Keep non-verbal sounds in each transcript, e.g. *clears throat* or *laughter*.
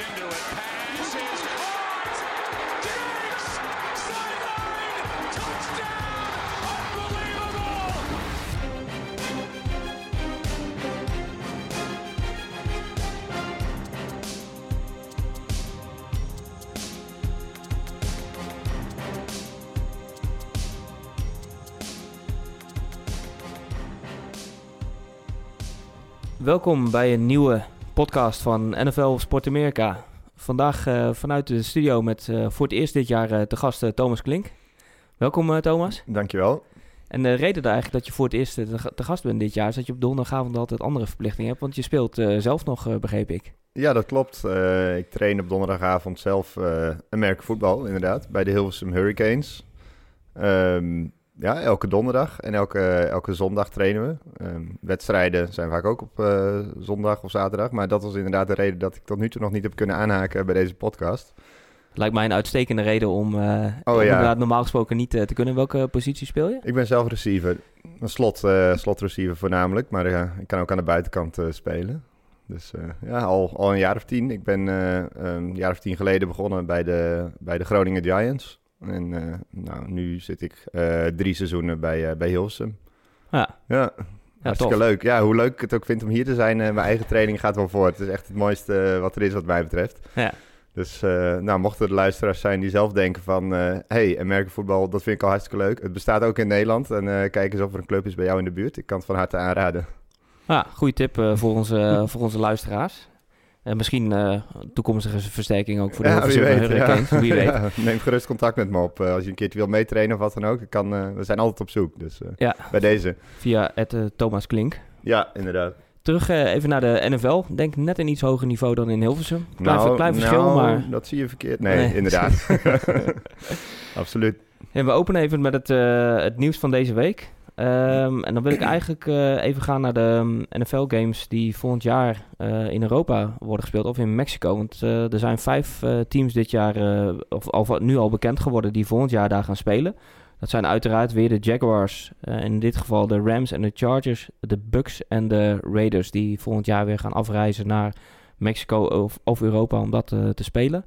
it. Welkom bij een nieuwe podcast van NFL Sport Amerika. Vandaag eh, vanuit de studio met eh, voor het eerst dit jaar eh, te gast Thomas Klink. Welkom Thomas. Dankjewel. En de reden daar eigenlijk dat je voor het eerst te, ga- te gast bent dit jaar is dat je op donderdagavond altijd andere verplichtingen hebt. Want je speelt zelf nog, begreep ik. Ja, dat klopt. Ik train op donderdagavond zelf uh, Amerika voetbal, inderdaad, bij de Hilversum Hurricanes. Ehm, ja, elke donderdag en elke, elke zondag trainen we. Ehm, wedstrijden zijn vaak ook op eh, zondag of zaterdag. Maar dat was inderdaad de reden dat ik tot nu toe nog niet heb kunnen aanhaken bij deze podcast. Lijkt mij een uitstekende reden om Oh, ja. inderdaad normaal gesproken niet eh, te kunnen. Welke positie speel je? Ik ben zelf receiver. Een slot, slot receiver voornamelijk. Maar ik kan ook aan de buitenkant spelen. Dus ja, al, al een jaar of tien. Ik ben een jaar of tien geleden begonnen bij de, bij de Groningen Giants. En eh, nou, nu zit ik eh, drie seizoenen bij, eh, bij Hilversum. Ja, Ja, hartstikke tof. leuk. Ja, hoe leuk ik het ook vind om hier te zijn. mijn eigen training gaat wel voor. Het is echt het mooiste wat er is wat mij betreft. Ja. Dus nou, mochten er luisteraars zijn die zelf denken van... eh hey, Amerika voetbal, dat vind ik al hartstikke leuk. Het bestaat ook in Nederland. En kijk eens of er een club is bij jou in de buurt. Ik kan het van harte aanraden. Ja, goede tip voor, onze, voor onze luisteraars. En misschien eh, toekomstige versterking ook voor de Ja, wie weet. Ja. wie weet. Ja, neem gerust contact met me op. eh, als je een keertje wil meetrainen of wat dan ook. Kan, eh, we zijn altijd op zoek. Dus Ja, bij deze. via het Thomas Klink. Ja, inderdaad. Terug even naar de NFL. Denk net een iets hoger niveau dan in Hilversum. Klein, Nou, klein verschil, nou, maar... Dat zie je verkeerd. Nee, Nee. inderdaad. *laughs* *laughs* Absoluut. En we openen even met het, het nieuws van deze week. Ehm, en dan wil ik eigenlijk eh, even gaan naar de NFL-games die volgend jaar eh, in Europa worden gespeeld. Of in Mexico. Want eh, er zijn vijf teams dit jaar, of, of nu al bekend geworden, die volgend jaar daar gaan spelen. Dat zijn uiteraard weer de Jaguars. in dit geval de Rams en de Chargers. De Bucks en de Raiders. Die volgend jaar weer gaan afreizen naar Mexico of, of Europa om dat te spelen.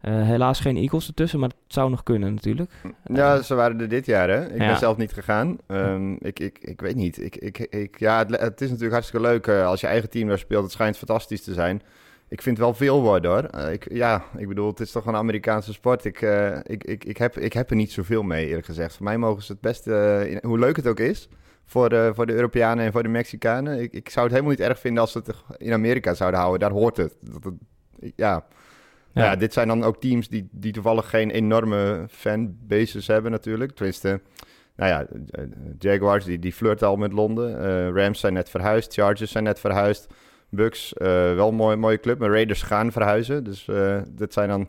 Eh, helaas geen Eagles ertussen, maar het zou nog kunnen natuurlijk. Ja, ze waren er dit jaar, hè? Ik Ja. ben zelf niet gegaan. Ehm, ik, ik, ik weet niet. Ik, ik, ik, ja, het, het is natuurlijk hartstikke leuk eh, als je eigen team daar speelt. Het schijnt fantastisch te zijn. Ik vind het wel veel worden, hoor. Eh, ik, ja, ik bedoel, het is toch een Amerikaanse sport. Ik, eh, ik, ik, ik, heb, ik heb er niet zoveel mee, eerlijk gezegd. Voor mij mogen ze het beste, eh, in- hoe leuk het ook is... Voor de, voor de Europeanen en voor de Mexicanen. Ik, ik zou het helemaal niet erg vinden als ze het in Amerika zouden houden. Daar hoort het. Dat het ja, Ja. ja. dit zijn dan ook teams die, die toevallig geen enorme fanbases hebben natuurlijk. Tenminste, nou ja, eh, Jaguars die, die flirten al met Londen. Eh, Rams zijn net verhuisd. Chargers zijn net verhuisd. Bucks, eh, wel een mooie, mooie club. Maar Raiders gaan verhuizen. Dus eh dit zijn dan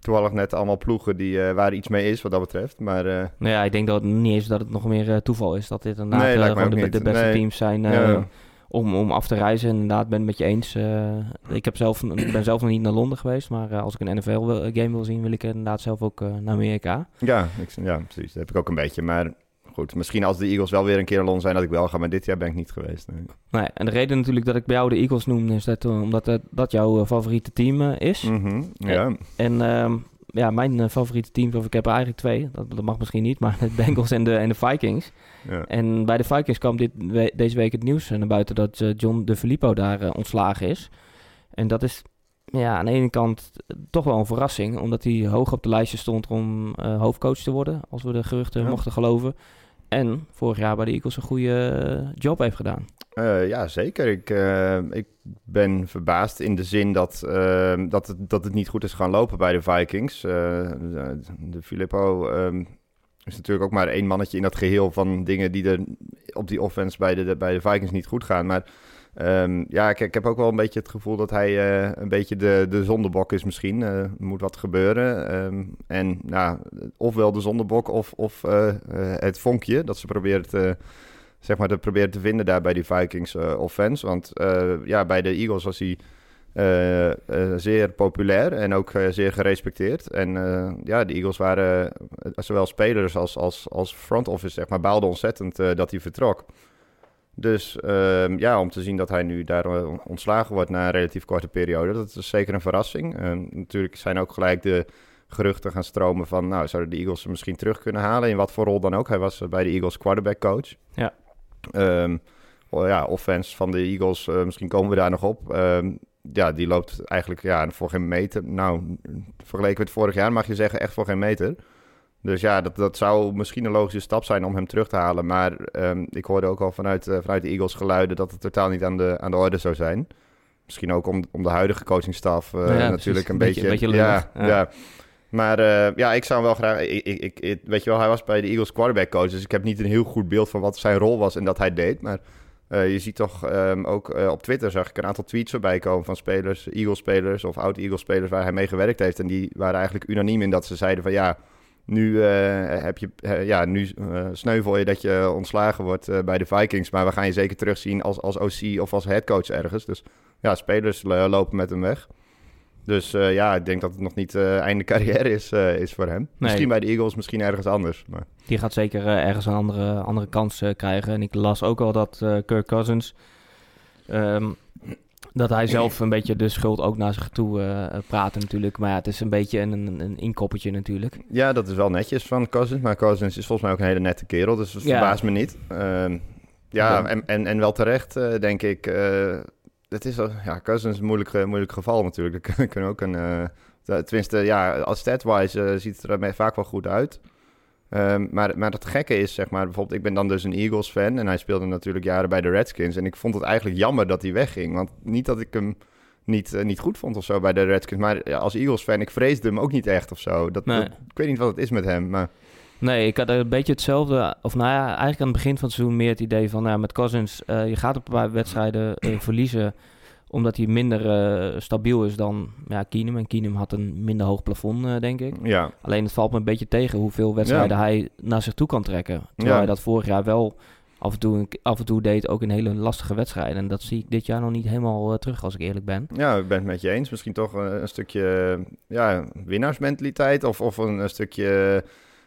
toevallig net allemaal ploegen die, waar iets mee is wat dat betreft. Maar Nou ja, ik denk dat het niet eens dat het nog meer toeval is. Dat dit inderdaad Nee, gewoon de, de beste Nee. teams zijn ja, om, om af te reizen. En Inderdaad, ben het met je eens. Eh, ik, heb zelf, ik ben zelf nog niet naar Londen geweest. Maar eh, als ik een NFL-game wil zien, wil ik inderdaad zelf ook eh, naar Amerika. ja, ik, ja, precies. Dat heb ik ook een beetje. Maar goed, misschien als de Eagles wel weer een keer in Londen zijn dat ik wel ga. Maar dit jaar ben ik niet geweest. nee. Nee, en de reden natuurlijk dat ik bij jou de Eagles noem, is dat, eh, omdat eh, dat jouw eh, favoriete team eh, is. Mhm, ja. En ehm, ja, mijn eh, favoriete teams, of ik heb er eigenlijk twee, dat, dat mag misschien niet, maar *laughs* de Bengals en de, en de Vikings. ja. En bij de Vikings kwam dit we- deze week het nieuws naar buiten dat eh, John De Filippo daar eh, ontslagen is. En dat is ja, aan de ene kant toch wel een verrassing, omdat hij hoog op de lijstje stond om eh, hoofdcoach te worden, als we de geruchten Ja. mochten geloven. En vorig jaar bij de Eagles een goede eh, job heeft gedaan. Eh, ja, zeker. Ik, eh, ik ben verbaasd in de zin dat, eh, dat, het, dat het niet goed is gaan lopen bij de Vikings. De, Filippo ehm, is natuurlijk ook maar één mannetje in dat geheel van dingen die er op die offense bij de, bij de Vikings niet goed gaan. Maar ehm, ja, ik, ik heb ook wel een beetje het gevoel dat hij een beetje de, de zondebok is misschien. Er moet wat gebeuren. Ehm, en nou, ofwel de zondebok of, of het vonkje dat ze proberen te zeg maar, te proberen te vinden daar bij die Vikings eh, offense. Want eh, ja, bij de Eagles was hij eh, zeer populair en ook zeer gerespecteerd. En ja, de Eagles waren, zowel spelers als, als, als front office, zeg maar, baalden ontzettend dat hij vertrok. Dus ehm, ja, om te zien dat hij nu daar ontslagen wordt na een relatief korte periode, dat is zeker een verrassing. En natuurlijk zijn ook gelijk de geruchten gaan stromen van, nou, zouden de Eagles hem misschien terug kunnen halen, in wat voor rol dan ook. Hij was bij de Eagles quarterback coach. Ja. Oh ja, offense van de Eagles, eh, misschien komen we daar nog op. Ehm, ja, die loopt eigenlijk ja, voor geen meter. Nou, vergeleken met vorig jaar mag je zeggen echt voor geen meter. Dus ja, dat, dat zou misschien een logische stap zijn om hem terug te halen. Maar ehm, ik hoorde ook al vanuit, eh, vanuit de Eagles geluiden dat het totaal niet aan de, aan de orde zou zijn. Misschien ook om, om de huidige coachingstaf ja, natuurlijk precies. een beetje... beetje- een beetje ja, lullig, ja. ja. Maar eh, ja, ik zou hem wel graag... Ik, ik, ik, weet je wel, hij was bij de Eagles quarterback coach. Dus ik heb niet een heel goed beeld van wat zijn rol was en dat hij deed. Maar eh, je ziet toch ehm, ook eh, op Twitter zag ik een aantal tweets voorbij komen van spelers, Eagles-spelers of oud-Eagles-spelers waar hij mee gewerkt heeft. En die waren eigenlijk unaniem in dat ze zeiden van ja, nu, heb je, ja, nu sneuvel je dat je ontslagen wordt bij de Vikings. Maar we gaan je zeker terugzien als, als OC of als headcoach ergens. Dus ja, spelers lopen met hem weg. Dus eh, ja, ik denk dat het nog niet eh einde *laughs* carrière is, eh, is voor hem. Misschien bij de Eagles, misschien ergens anders. Maar... Die gaat zeker ergens een andere, andere kans krijgen. En ik las ook al dat Kirk Cousins... ehm, dat hij zelf een beetje de schuld ook naar zich toe eh praten natuurlijk. Maar ja, het is een beetje een, een, een inkoppertje natuurlijk. Ja, dat is wel netjes van Cousins. Maar Cousins is volgens mij ook een hele nette kerel. Dus dat Ja. verbaast me niet. Ehm, ja, Ja. en, en, en wel terecht, denk ik. Het is ja, Cousins is een moeilijk, moeilijk geval natuurlijk. Dat kunnen ook een... eh, tenminste, ja, als stat-wise eh, ziet het er mij vaak wel goed uit. Ehm, maar, maar het gekke is, zeg maar, bijvoorbeeld, ik ben dan dus een Eagles-fan en hij speelde natuurlijk jaren bij de Redskins. En ik vond het eigenlijk jammer dat hij wegging. Want niet dat ik hem niet, eh, niet goed vond of zo bij de Redskins, maar ja, als Eagles-fan, ik vreesde hem ook niet echt of zo. Dat, Nee. dat- ik weet niet wat het is met hem, maar Nee, ik had een beetje hetzelfde. Of nou ja, eigenlijk aan het begin van het seizoen meer het idee van... Nou, met Cousins, eh, je gaat een paar wedstrijden eh, *clears throat* verliezen... omdat hij minder eh, stabiel is dan ja, Keenum. En Keenum had een minder hoog plafond, denk ik. ja. Alleen het valt me een beetje tegen hoeveel wedstrijden hij naar zich toe kan trekken. Terwijl Ja. hij dat vorig jaar wel af en, toe, af en toe deed, ook in hele lastige wedstrijden. En dat zie ik dit jaar nog niet helemaal terug, als ik eerlijk ben. Ja, ik ben het met je eens. Misschien toch een stukje ja, winnaarsmentaliteit of, of een, een stukje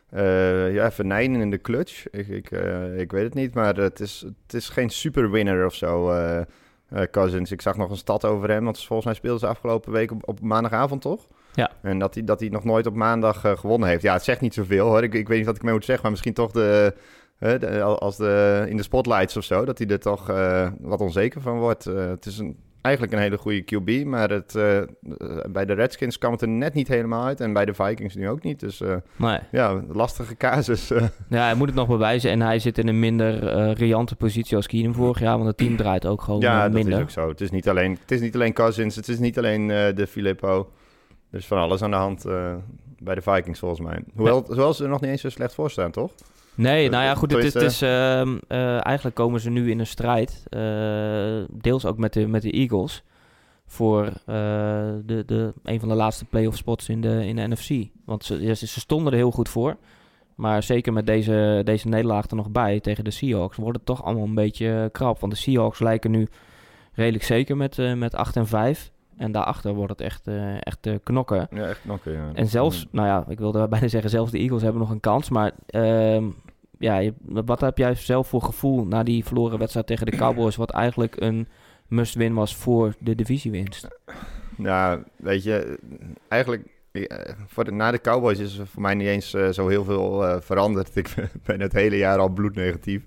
eh ja, venijnen in de clutch. Ik, ik, eh, ik weet het niet, maar het is, het is geen super winner of zo, eh, Cousins. Ik zag nog een stad over hem, want volgens mij speelden ze afgelopen week op, op maandagavond, toch? Ja. En dat hij, dat hij nog nooit op maandag gewonnen heeft. Ja, het zegt niet zoveel hoor. Ik, ik weet niet wat ik mee moet zeggen, maar misschien toch de... als de, in de spotlights of zo, dat hij er toch wat onzeker van wordt. Het is een, eigenlijk een hele goede QB, maar het, eh, eh, bij de Redskins kwam het er net niet helemaal uit en bij de Vikings nu ook niet. Dus eh, Nee. ja, lastige casus. Ja, hij moet het nog bewijzen. En hij zit in een minder riante positie als Keenum vorig jaar. Want het team draait ook gewoon ja, eh, dat minder. is ook zo. Het is niet alleen, het is niet alleen Cousins, het is niet alleen de Filippo. Er is van alles aan de hand bij de Vikings volgens mij. Hoewel, hoewel ze er nog niet eens zo slecht voor staan, toch? Nee, Eh, nou ja, goed. Het is, het is, tenminste- ehm, eh, eigenlijk komen ze nu in een strijd. eh, deels ook met de, met de Eagles. Voor eh, de, de, een van de laatste playoff spots in de, in de NFC. Want ze, ja, ze ze stonden er heel goed voor. Maar zeker met deze, deze nederlaag er nog bij tegen de Seahawks... wordt het toch allemaal een beetje krap. Want de Seahawks lijken nu redelijk zeker met, eh, met 8 en 5. En daarachter wordt het echt, eh, echt eh, knokken. Ja, echt knokken, ja. En zelfs, nou ja, ik wilde bijna *laughs* zeggen, zelfs de Eagles hebben nog een kans. Maar ehm, ja, je- wat heb jij zelf voor gevoel na die verloren wedstrijd tegen de *clears throat* Cowboys, wat eigenlijk een must-win was voor de divisiewinst? Ja, weet je, eigenlijk eh, voor de, na de Cowboys is er voor mij niet eens zo heel veel veranderd. *laughs* Ik ben het hele jaar al bloednegatief.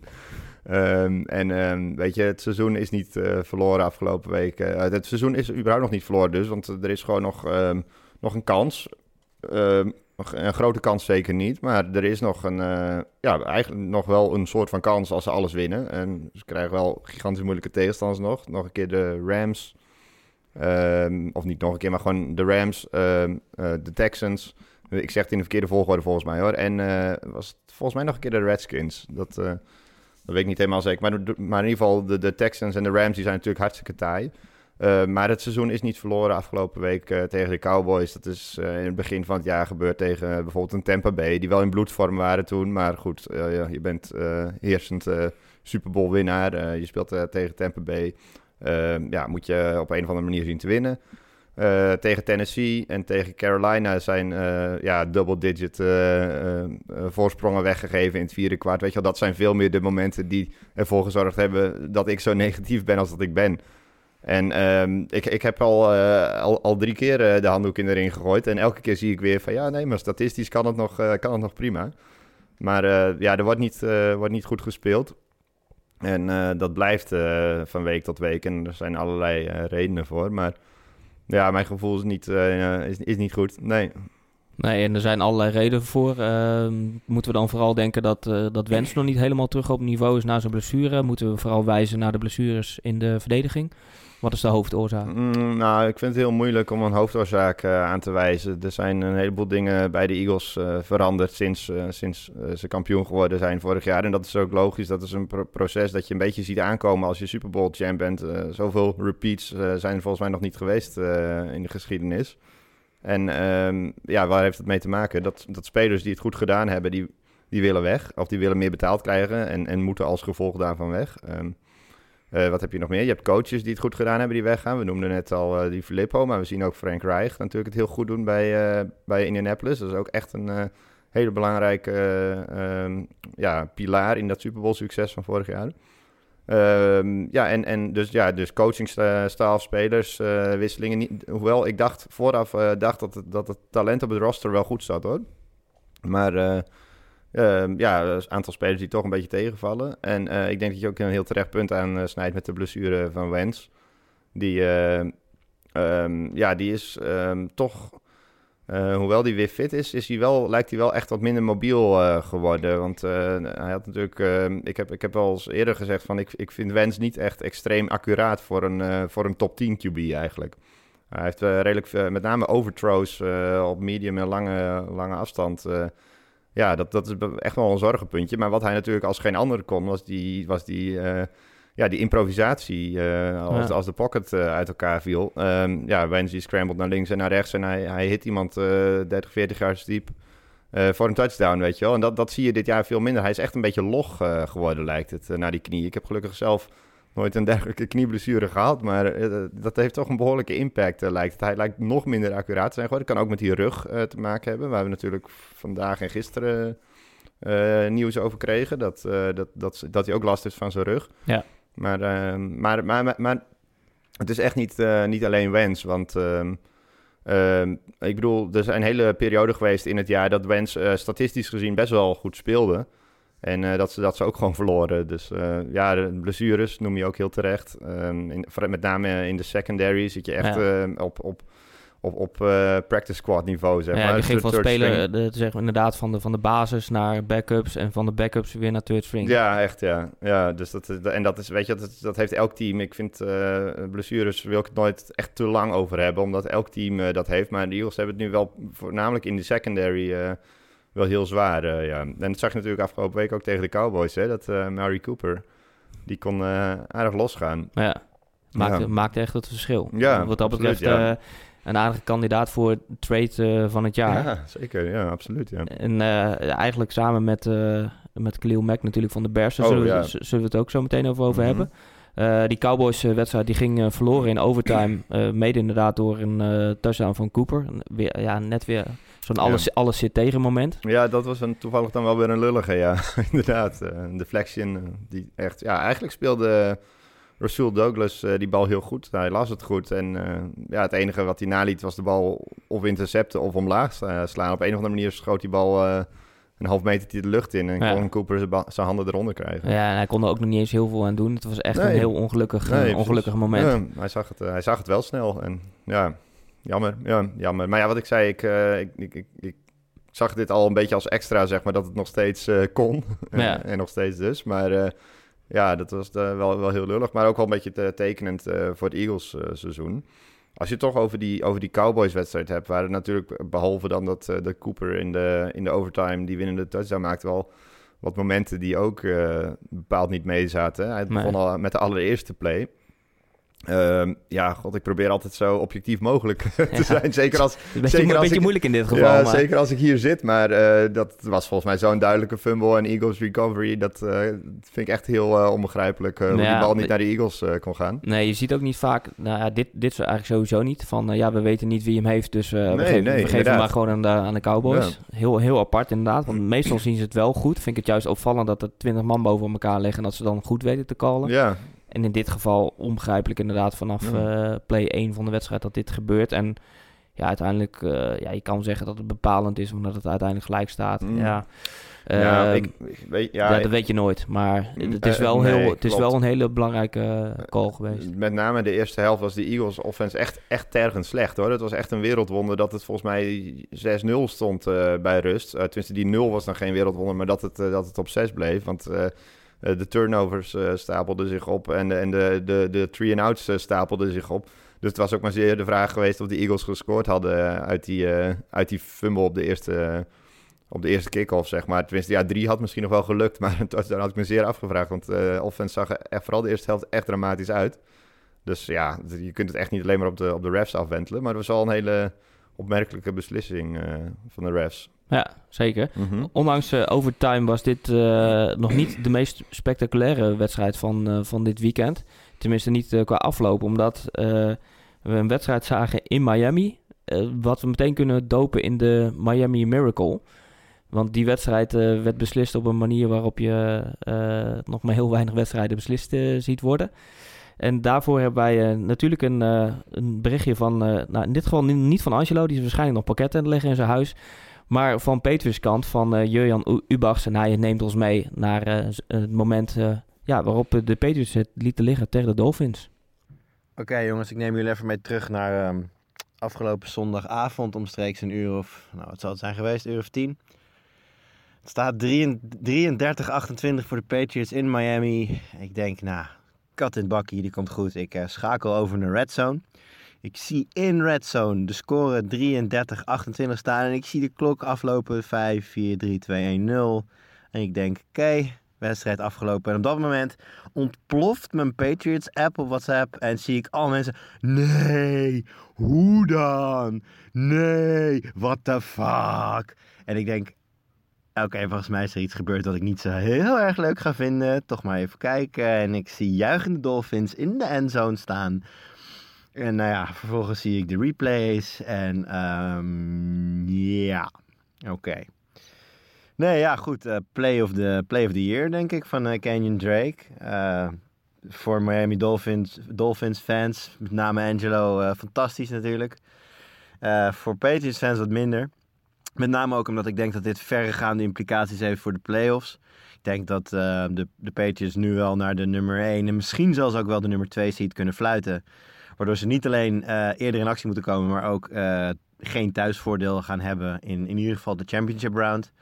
Ehm, en ehm, weet je, het seizoen is niet eh, verloren afgelopen week. Eh, het seizoen is überhaupt nog niet verloren dus, want er is gewoon nog, ehm, nog een kans. Een grote kans zeker niet, maar er is nog een, eh, ja, eigenlijk nog wel een soort van kans als ze alles winnen. En ze krijgen wel gigantisch moeilijke tegenstanders nog. Nog een keer de Rams, of niet nog een keer, maar gewoon de Rams, eh, de Texans. Ik zeg het in de verkeerde volgorde volgens mij hoor. En eh, was het volgens mij nog een keer de Redskins. Dat, eh, dat weet ik niet helemaal zeker. Maar, in ieder geval, de, de Texans en de Rams die zijn natuurlijk hartstikke taai. Eh, maar het seizoen is niet verloren afgelopen week eh, tegen de Cowboys. Dat is eh, in het begin van het jaar gebeurd tegen bijvoorbeeld een Tampa Bay. Die wel in bloedvorm waren toen. Maar goed, ja, je bent heersend Super Bowl winnaar. Je speelt tegen Tampa Bay. Ja, moet je op een of andere manier zien te winnen. Eh, tegen Tennessee en tegen Carolina zijn eh, ja, double-digit eh, voorsprongen weggegeven in het vierde kwart. Weet je wel, dat zijn veel meer de momenten die ervoor gezorgd hebben dat ik zo *laughs* negatief ben als dat ik ben. En ehm, ik, ik heb al, al, al drie keer de handdoek in de ring gegooid. En elke keer zie ik weer van ja, nee, maar statistisch kan het nog, kan het nog prima. Maar ja, er wordt niet, wordt niet goed gespeeld. En dat blijft van week tot week. En er zijn allerlei redenen voor. Maar ja, mijn gevoel is niet, eh, is, is niet goed. Nee. Nee, en er zijn allerlei redenen voor. Ehm, moeten we dan vooral denken dat, eh dat Wens nog niet helemaal terug op niveau is na zijn blessure? Moeten we vooral wijzen naar de blessures in de verdediging? Wat is de hoofdoorzaak? Mm, nou, ik vind het heel moeilijk om een hoofdoorzaak eh, aan te wijzen. Er zijn een heleboel dingen bij de Eagles eh, veranderd sinds, sinds ze kampioen geworden zijn vorig jaar. En dat is ook logisch. Dat is een pro- proces dat je een beetje ziet aankomen als je Super Bowl champ bent. Zoveel repeats zijn er volgens mij nog niet geweest in de geschiedenis. En ehm, ja, waar heeft het mee te maken? Dat, dat spelers die het goed gedaan hebben, die, die willen weg. Of die willen meer betaald krijgen en, en moeten als gevolg daarvan weg. Ehm, eh, wat heb je nog meer? Je hebt coaches die het goed gedaan hebben, die weggaan. We noemden net al eh, die Filippo, maar we zien ook Frank Reich natuurlijk het heel goed doen bij, eh, bij Indianapolis. Dat is ook echt een hele belangrijke eh, ehm, ja, pilaar in dat Super Bowl succes van vorig jaar. Ehm, ja, en, en dus, ja, dus coachingstaf, spelers, eh. Niet, hoewel ik dacht vooraf eh, dacht dat, het, dat het talent op het roster wel goed zat hoor. Maar ehm, ja, een aantal spelers die toch een beetje tegenvallen. En ik denk dat je ook een heel terecht punt aan snijdt met de blessure van Wens. Die, eh, ehm, ja, die is toch, eh, hoewel die weer fit is, is hij wel, lijkt hij wel echt wat minder mobiel eh, geworden. Want eh, hij had natuurlijk, ik, heb, ik heb al eens eerder gezegd van ik, ik vind Wens niet echt extreem accuraat voor een, voor een top 10 QB eigenlijk. Hij heeft redelijk, met name overthrows op medium en lange, lange afstand. ja, dat, dat is echt wel een zorgenpuntje. Maar wat hij natuurlijk als geen ander kon, was die, was die, ja, die improvisatie eh, als, Ja. als de pocket eh, uit elkaar viel. Ehm ja, Wensley scrambled naar links en naar rechts en hij, hij hit iemand eh 30, 40 jaar diep eh, voor een touchdown, weet je wel. En dat, dat zie je dit jaar veel minder. Hij is echt een beetje log eh, geworden, lijkt het, eh, naar die knie. Ik heb gelukkig zelf nooit een *laughs* dergelijke knieblessure gehad, maar eh, dat heeft toch een behoorlijke impact, eh, lijkt het. Hij lijkt nog minder accuraat te zijn geworden. Kan ook met die rug eh, te maken hebben, waar we natuurlijk vandaag en gisteren eh, nieuws over kregen. Dat, eh, dat, dat, dat hij ook last heeft van zijn rug. Ja. Maar, ehm, maar, maar, maar, maar het is echt niet, eh, niet alleen wens, want... ehm, ehm, ik bedoel, er zijn hele periode geweest in het jaar dat Wens eh, statistisch gezien best wel goed speelde. En eh, dat, ze, dat ze ook gewoon verloren. Dus ja, de blessures noem je ook heel terecht. In, met name in de secondary zit je echt Ja. op, op, op, op eh, practice squad niveau, zeg ja, maar. die ging van spelen, eh, de, zeg maar inderdaad van de, van de basis naar backups en van de backups weer naar third string. Ja, echt ja. ja dus dat, is- en dat is, weet je, dat, dat heeft elk team. Ik vind eh, blessures wil ik het nooit echt te lang over hebben, omdat elk team eh, dat heeft. Maar de Eagles hebben het nu wel voornamelijk in de secondary eh, wel heel zwaar. eh, ja. En dat zag je natuurlijk afgelopen week ook tegen de Cowboys, hè, dat eh Mary Cooper, die kon eh, aardig losgaan. Ja. Maakt, Ja. maakt echt het verschil. Ja, Wat dat absoluut, betreft ja. Een aardige kandidaat voor trade eh, van het jaar. Ja, zeker. Ja, absoluut. Ja. En eh, eigenlijk samen met, eh met Khalil Mack natuurlijk van de Bears. Daar Oh, zullen, we- ja. zullen we het ook zo meteen over, over Mhm. hebben. Die Cowboys-wedstrijd die ging verloren in overtime. *clears throat* mede inderdaad door een touchdown van Cooper. Weer, ja, net weer zo'n Ja. alles, alles zit tegen moment. Ja, dat was een, toevallig dan wel weer een lullige, ja. *laughs* Inderdaad, een deflection die echt... Ja, eigenlijk speelde Rasul Douglas eh, die bal heel goed. Hij las het goed en eh, ja, het enige wat hij naliet was de bal of intercepten of omlaag eh, slaan. Op een of andere manier schoot die bal een half meter de lucht in en Ja. kon Cooper zijn handen eronder krijgen. Ja, en hij kon er ook nog niet eens heel veel aan doen. Het was echt Nee. een heel ongelukkig, Nee, ongelukkig moment. Ja, hij, zag het, hij zag het wel snel en ja, jammer, ja, jammer. Maar ja, wat ik zei, ik, ik, ik, ik, ik zag dit al een beetje als extra, zeg maar, dat het nog steeds kon. Ja. *laughs* en nog steeds dus, maar ja, dat was eh, wel, wel heel lullig, maar ook wel een beetje te tekenend eh, voor het Eagles eh, seizoen. Als je het toch over die, over die Cowboys-wedstrijd hebt, waren natuurlijk, behalve dan dat, dat Cooper in de, in de overtime die winnende touchdown maakte, wel wat momenten die ook bepaald niet mee zaten. Hij Nee. begon al met de allereerste play. Ehm, ja, god, ik probeer altijd zo objectief mogelijk *laughs* te Ja. zijn. Zeker als, *laughs* Het is een beetje, Zeker een als beetje ik- moeilijk in dit geval. ja, maar... zeker als ik hier zit. Maar eh, dat was volgens mij zo'n duidelijke fumble en Eagles recovery. Dat eh, vind ik echt heel eh, onbegrijpelijk. hoe Ja, die bal niet naar de Eagles kon gaan. Nee, je ziet ook niet vaak. Nou ja, dit, dit is eigenlijk sowieso niet. Van ja, we weten niet wie hem heeft. Dus we Nee, geven, nee, we geven hem maar gewoon aan de, aan de Cowboys. Heel, heel apart inderdaad. Want *clears throat* meestal zien ze het wel goed. Vind ik het juist opvallend dat er twintig man boven elkaar liggen. En dat ze dan goed weten te callen. Ja, En in dit geval onbegrijpelijk inderdaad vanaf Ja. eh, play 1 van de wedstrijd dat dit gebeurt. En ja, uiteindelijk, eh, ja, je kan zeggen dat het bepalend is omdat het uiteindelijk gelijk staat. Mm. Ja, ja, Ehm, ik, ik weet, ja, ja, dat weet je nooit. Maar het is Eh, wel, nee, heel, het is wel een hele belangrijke call geweest. Met name de eerste helft was de Eagles offense echt, echt tergend slecht hoor. Het was echt een wereldwonder dat het volgens mij 6-0 stond bij rust. Uh, tenminste, die 0 was dan geen wereldwonder, maar dat het, dat het op 6 bleef. Want eh, de turnovers eh, stapelden zich op en, de- en de, de, de three-and-outs eh, stapelden zich op. Dus het was ook maar zeer de vraag geweest of de Eagles gescoord hadden uit, die, uit die fumble op de eerste, op de eerste kick-off, zeg maar. Tenminste, ja, drie had misschien nog wel gelukt, *laughs* maar daar had ik me zeer afgevraagd. Want eh offense zag er vooral de eerste helft echt dramatisch uit. Dus ja, je kunt het echt niet alleen maar op de, op de refs afwentelen. Maar het was wel een hele opmerkelijke beslissing van de refs. Ja, zeker. Mhm. Ondanks eh, overtime was dit eh, nog niet de meest spectaculaire wedstrijd van, eh, van dit weekend. Tenminste niet qua afloop, omdat we een wedstrijd zagen in Miami. wat we meteen kunnen dopen in de Miami Miracle. Want die wedstrijd werd beslist op een manier waarop je nog maar heel weinig wedstrijden beslist ziet worden. En daarvoor hebben wij natuurlijk een, een berichtje van, nou in dit geval ni- niet van Angelo, die is waarschijnlijk nog pakketten aan het leggen in zijn huis. Maar van Petrus kant, van eh Jurjan Ubachs. En hij neemt ons mee naar eh, z- het moment eh, ja, waarop eh, de Patriots het lieten liggen tegen de Dolphins. Oké jongens, ik neem jullie even mee terug naar ehm, afgelopen zondagavond omstreeks een uur of, nou wat zal het zijn geweest, uur of tien. Het staat 33-28 voor de Patriots in Miami. Ik denk, nou, kat in het bakkie, die komt goed. Ik eh, schakel over naar Red Zone. Ik zie in Red Zone de score 33-28 staan en ik zie de klok aflopen 5, 4, 3, 2, 1, 0. En ik denk, oké, wedstrijd afgelopen. En op dat moment ontploft mijn Patriots app op WhatsApp en zie ik al mensen. Nee, hoe dan? Nee, what the fuck? En ik denk, oké, volgens mij is er iets gebeurd dat ik niet zo heel erg leuk ga vinden. Toch maar even kijken. En ik zie juichende Dolphins in de endzone staan. En nou ja, vervolgens zie ik de replays. En ehm, ja, oké. Nee, ja, goed. eh, play, of the, play of the year, denk ik, van eh, Canyon Drake. Eh, voor Miami Dolphins, Dolphins fans, met name Angelo, fantastisch natuurlijk. Voor Patriots fans wat minder. Met name ook omdat ik denk dat dit verregaande implicaties heeft voor de playoffs. Ik denk dat de, de Patriots nu wel naar de nummer 1 en misschien zelfs ook wel de nummer 2 seed kunnen fluiten. Waardoor ze niet alleen eh, eerder in actie moeten komen, maar ook eh, geen thuisvoordeel gaan hebben in, in ieder geval de championship round.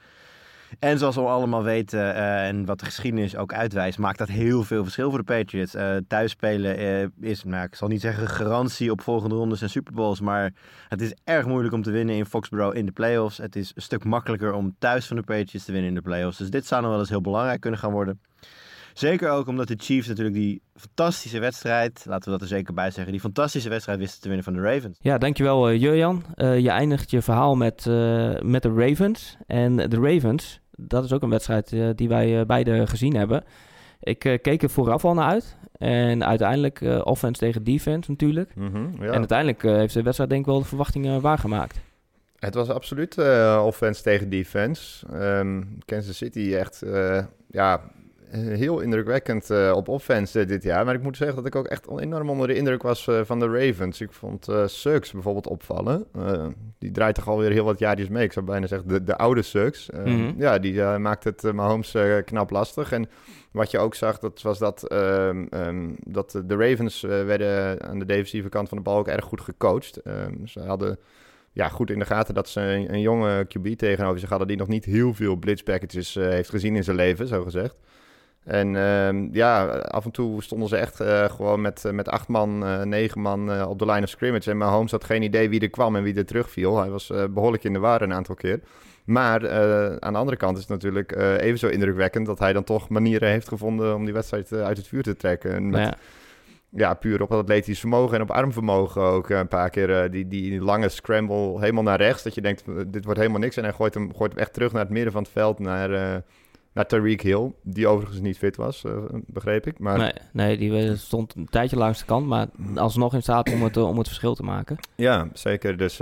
En zoals we allemaal weten eh, en wat de geschiedenis ook uitwijst, maakt dat heel veel verschil voor de Patriots. Eh thuisspelen eh, is, nou, ik zal niet zeggen garantie op volgende rondes en Super Bowls, maar het is erg moeilijk om te winnen in Foxborough in de playoffs. Het is een stuk makkelijker om thuis van de Patriots te winnen in de playoffs. Dus dit zou nog wel eens heel belangrijk kunnen gaan worden. Zeker ook omdat de Chiefs natuurlijk die fantastische wedstrijd, laten we dat er zeker bij zeggen, die fantastische wedstrijd wisten te winnen van de Ravens. Ja, dankjewel uh, Jurjan. Uh, je eindigt je verhaal met, uh, met de Ravens. En de Ravens, dat is ook een wedstrijd uh, die wij beide gezien hebben. Ik keek er vooraf al naar uit. En uiteindelijk offense tegen defense natuurlijk. Mm -hmm, ja. En uiteindelijk heeft de wedstrijd denk ik wel de verwachtingen waargemaakt. Het was absoluut uh, offense tegen defense. Um, Kansas City echt, uh, ja, heel indrukwekkend uh, op offense dit jaar. Maar ik moet zeggen dat ik ook echt enorm onder de indruk was van de Ravens. Ik vond Suggs bijvoorbeeld opvallen. die draait toch alweer heel wat jaartjes mee. Ik zou bijna zeggen de, de oude Suggs. Mm -hmm. Ja, die maakt het Mahomes knap lastig. En wat je ook zag, dat was dat, um, um, dat de Ravens werden aan de defensieve kant van de bal ook erg goed gecoacht. ze hadden ja, goed in de gaten dat ze een, een, jonge QB tegenover zich hadden... die nog niet heel veel blitz packages uh, heeft gezien in zijn leven, zo gezegd. En uh, ja, af en toe stonden ze echt uh, gewoon met, uh, met acht man, negen man op de line of scrimmage. En Mahomes had geen idee wie er kwam en wie er terugviel. Hij was behoorlijk in de war een aantal keer. Maar aan de andere kant is het natuurlijk even zo indrukwekkend... dat hij dan toch manieren heeft gevonden om die wedstrijd uit het vuur te trekken. En met, ja. ja, puur op atletisch vermogen en op armvermogen ook een paar keer eh, die, die lange scramble helemaal naar rechts. Dat je denkt, eh, dit wordt helemaal niks. En hij gooit hem, gooit hem echt terug naar het midden van het veld, naar, eh, naar Tariq Hill. Die overigens niet fit was, eh, begreep ik. Maar Nee, nee, die eh, stond een tijdje langs de kant, maar alsnog in staat om het, eh, om het verschil te maken. ja, zeker. Dus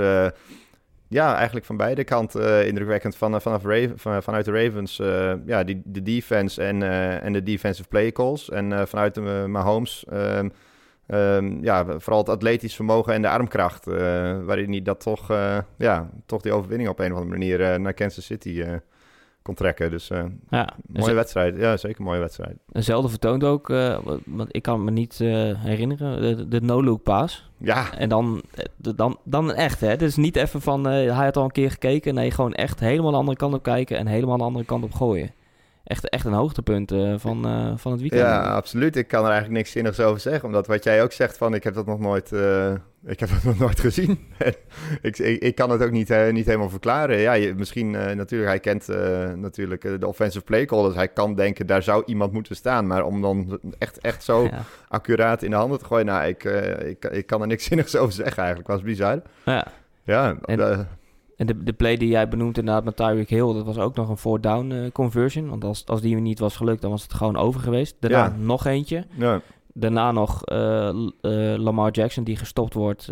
ja, eigenlijk van beide kanten indrukwekkend. Van, vanaf Raven, van, vanuit de Ravens, ja, die, de defense en, en de defensive play calls. En vanuit de Mahomes... ehm, ehm, ja, vooral het atletisch vermogen en de armkracht. eh, waarin hij dat toch, ja, toch die overwinning op een of andere manier naar Kansas City kon trekken. Dus eh, Ja, mooie wedstrijd. Ja, zeker een mooie wedstrijd. Hetzelfde vertoont ook, eh, want- ik kan me niet eh, herinneren, de, de no-look pass. Ja, En dan, de- dan, dan echt, hè. Dus niet even van, hij had al een keer gekeken. Nee, gewoon echt helemaal de andere kant op kijken en helemaal de andere kant op gooien. Echt, echt een hoogtepunt eh, van, eh, van het weekend. ja, absoluut. Ik kan er eigenlijk niks zinnigs over zeggen. Omdat wat jij ook zegt van, ik heb dat nog nooit, eh, ik heb dat *laughs* nog nooit gezien. *laughs* ik, ik, ik kan het ook niet, niet helemaal verklaren. Ja, je, misschien natuurlijk, hij kent natuurlijk de offensive play call. Dus hij kan denken, daar zou iemand moeten staan. Maar om dan echt, echt zo Ja. accuraat in de handen te gooien. Nou, ik, ik, ik kan er niks *laughs* zinnigs over zeggen eigenlijk. Was bizar. Ja. Ja, En- En de, de play die jij benoemt inderdaad met Tyreek Hill, dat was ook nog een four down eh, conversion. Want als, als die niet was gelukt, dan was het gewoon over geweest. Daarna Ja. nog eentje. ja. Daarna nog eh, eh, Lamar Jackson die gestopt wordt,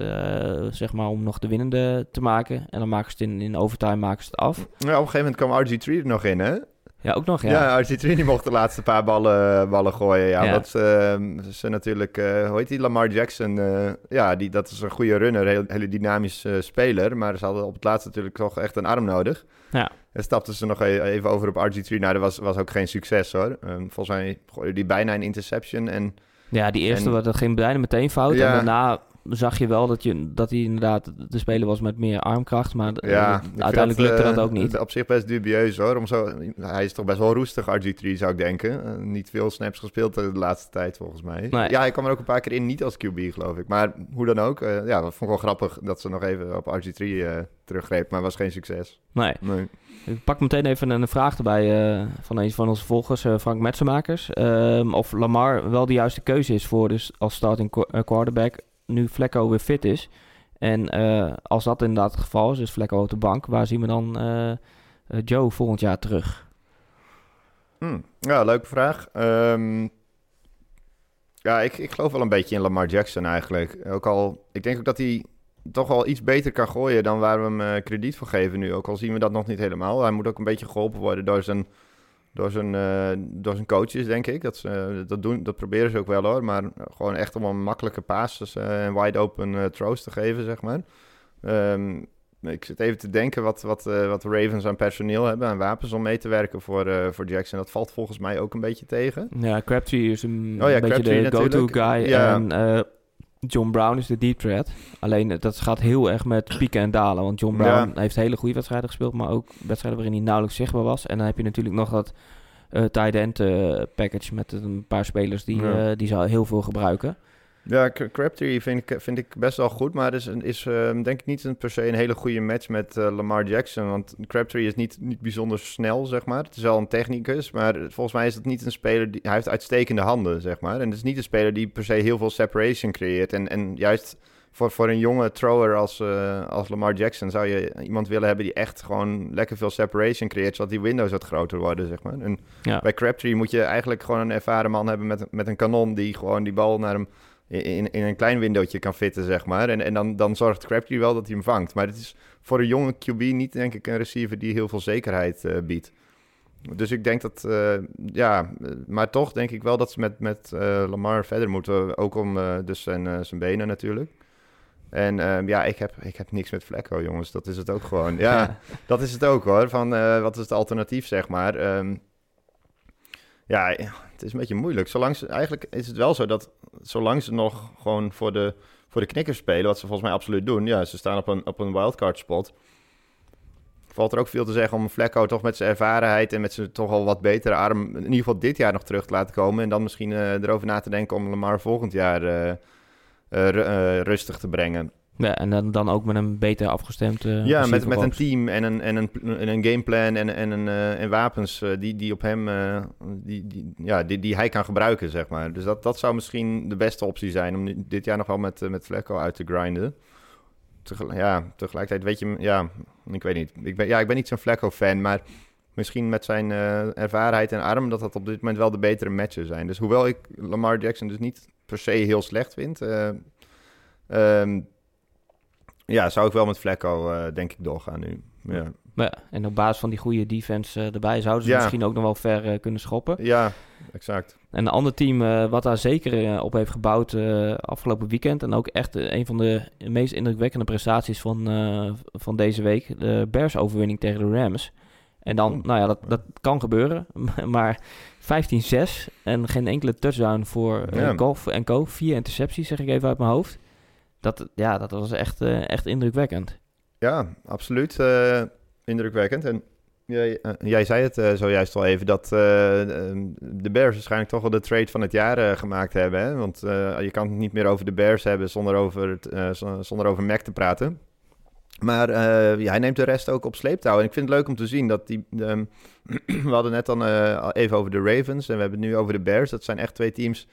zeg maar, om nog de winnende te maken. En dan maken ze het in, in overtime maken ze het af. ja, op een gegeven moment kwam RG3 er nog in, hè? Ja, ook nog, ja. Ja, RG3 die mocht de laatste paar ballen, ballen gooien. Ja, Ja. dat eh, ze natuurlijk, eh, hoe heet die, Lamar Jackson. eh, ja, die, dat is een goede runner, heel, hele dynamisch eh, speler. Maar ze hadden op het laatst natuurlijk toch echt een arm nodig. Ja. En stapten ze nog e- even over op RG3. Nou, dat was, was ook geen succes hoor. Ehm, volgens mij gooide die bijna een interception. En Ja, die eerste, En- wat- dat ging bijna meteen fout. Ja. En daarna zag je wel dat, je, dat hij inderdaad de speler was met meer armkracht. Maar eh, ja, uiteindelijk lukte eh, dat ook niet. Op zich best dubieus hoor. Om zo, hij is toch best wel roestig, RG3 zou ik denken. Eh, niet veel snaps gespeeld de laatste tijd volgens mij. Nee. Ja, hij kwam er ook een paar keer in, niet als QB geloof ik. Maar hoe dan ook, eh, ja, dat vond ik wel grappig dat ze nog even op RG3 eh teruggreep. Maar was geen succes. Nee. Nee. Ik pak meteen even een vraag erbij eh, van een van onze volgers, eh, Frank Metsenmakers. Ehm, of Lamar wel de juiste keuze is voor dus als starting qu- eh, quarterback nu Flecko weer fit is. En eh, als dat inderdaad het geval is, dus Flecko op de bank, waar zien we dan eh, eh, Joe volgend jaar terug? Hm, Ja, leuke vraag. Ehm, ja, ik, ik geloof wel een beetje in Lamar Jackson eigenlijk. Ook al, ik denk ook dat hij toch wel iets beter kan gooien dan waar we hem krediet voor geven nu. Ook al zien we dat nog niet helemaal. Hij moet ook een beetje geholpen worden door zijn, door zijn, eh, door zijn coaches, denk ik. Dat, ze, dat, doen, dat proberen ze ook wel hoor. Maar gewoon echt om een makkelijke passes eh, en wide open eh, throws te geven, zeg maar. Ehm, ik zit even te denken wat, wat, eh, wat de Ravens aan personeel hebben, aan wapens om mee te werken voor, eh, voor Jackson. Dat valt volgens mij ook een beetje tegen. Ja, Crabtree is een, Oh ja, een beetje Crabtree de go-to guy. Ja. En eh, John Brown is de deep threat. Alleen eh, dat gaat heel erg met pieken en dalen. Want John Brown Ja. heeft hele goede wedstrijden gespeeld, maar ook wedstrijden waarin hij nauwelijks zichtbaar was. En dan heb je natuurlijk nog dat eh tight end eh, package met een paar spelers die, Ja. die zou heel veel gebruiken. Ja, Cra- Crabtree vind ik, vind ik best wel goed, maar is, is eh, denk ik niet een per se een hele goede match met eh, Lamar Jackson. Want Crabtree is niet, niet bijzonder snel, zeg maar. Het is wel een technicus, maar volgens mij is het niet een speler die... Hij heeft uitstekende handen, zeg maar. En het is niet een speler die per se heel veel separation creëert. En, en juist voor, voor een jonge thrower als, eh, als Lamar Jackson zou je iemand willen hebben die echt gewoon lekker veel separation creëert, zodat die windows wat groter worden, zeg maar. En Ja. bij Crabtree moet je eigenlijk gewoon een ervaren man hebben met, met een kanon die gewoon die bal naar hem in, in een klein windowtje kan fitten, zeg maar. En, en dan, dan zorgt Crabtree wel dat hij hem vangt. Maar het is voor een jonge QB niet, denk ik, een receiver die heel veel zekerheid eh, biedt. Dus ik denk dat, eh, ja, eh, maar toch denk ik wel dat ze met, met Lamar verder moeten. Ook om dus zijn, zijn benen natuurlijk. En ehm, ja, ik heb, ik heb niks met Flecko, jongens. Dat is het ook gewoon. Ja, *laughs* dat is het ook hoor. Van wat is het alternatief, zeg maar. Ehm, ja, het is een beetje moeilijk. Zolang ze, eigenlijk is het wel zo dat zolang ze nog gewoon voor de, voor de knikkers spelen, wat ze volgens mij absoluut doen. Ja, ze staan op een, op een wildcard spot. Valt er ook veel te zeggen om Flecko toch met zijn ervarenheid en met zijn toch al wat betere arm in ieder geval dit jaar nog terug te laten komen. En dan misschien eh, erover na te denken om Lamar volgend jaar eh, eh, rustig te brengen. Ja, en dan, dan ook met een beter afgestemd eh, ja, met, met een team en een, en een, en een gameplan en, en, een, eh, en wapens eh, die, die op hem, die, die, ja, die, die hij kan gebruiken, zeg maar. Dus dat, dat zou misschien de beste optie zijn om nu- dit jaar nog wel met, met Flecko uit te grinden. Tegel- ja, tegelijkertijd weet je, ja, ik weet niet. Ik ben, ja, ik ben niet zo'n Flecko-fan, maar misschien met zijn ervarenheid en arm dat dat op dit moment wel de betere matchen zijn. Dus hoewel ik Lamar Jackson dus niet per se heel slecht vind, eh, ehm, ja, zou ik wel met Flecko eh, denk ik doorgaan nu. Ja, en op basis van die goede defense eh, erbij zouden ze Ja. misschien ook nog wel ver eh, kunnen schoppen. ja exact. En een ander team wat daar zeker op heeft gebouwd afgelopen weekend. En ook echt een van de meest indrukwekkende prestaties van, van deze week. De Bears overwinning tegen de Rams. En dan, nou ja, dat, dat kan gebeuren. *laughs* Maar 15-6 en geen enkele touchdown voor Ja. Golf en Co. Vier intercepties, zeg ik even uit mijn hoofd. Dat, ja, dat was echt, eh, echt indrukwekkend. Ja, absoluut eh, indrukwekkend. En jij, eh, jij zei het zojuist al even, dat eh, eh, de Bears waarschijnlijk toch wel de trade van het jaar gemaakt hebben. Want je kan het niet meer over de Bears hebben zonder over, het, zonder over Mac te praten. Maar eh, ja, hij neemt de rest ook op sleeptouw. En ik vind het leuk om te zien dat die... ehm, *clears throat* we hadden net dan even over de Ravens en we hebben het nu over de Bears. Dat zijn echt twee teams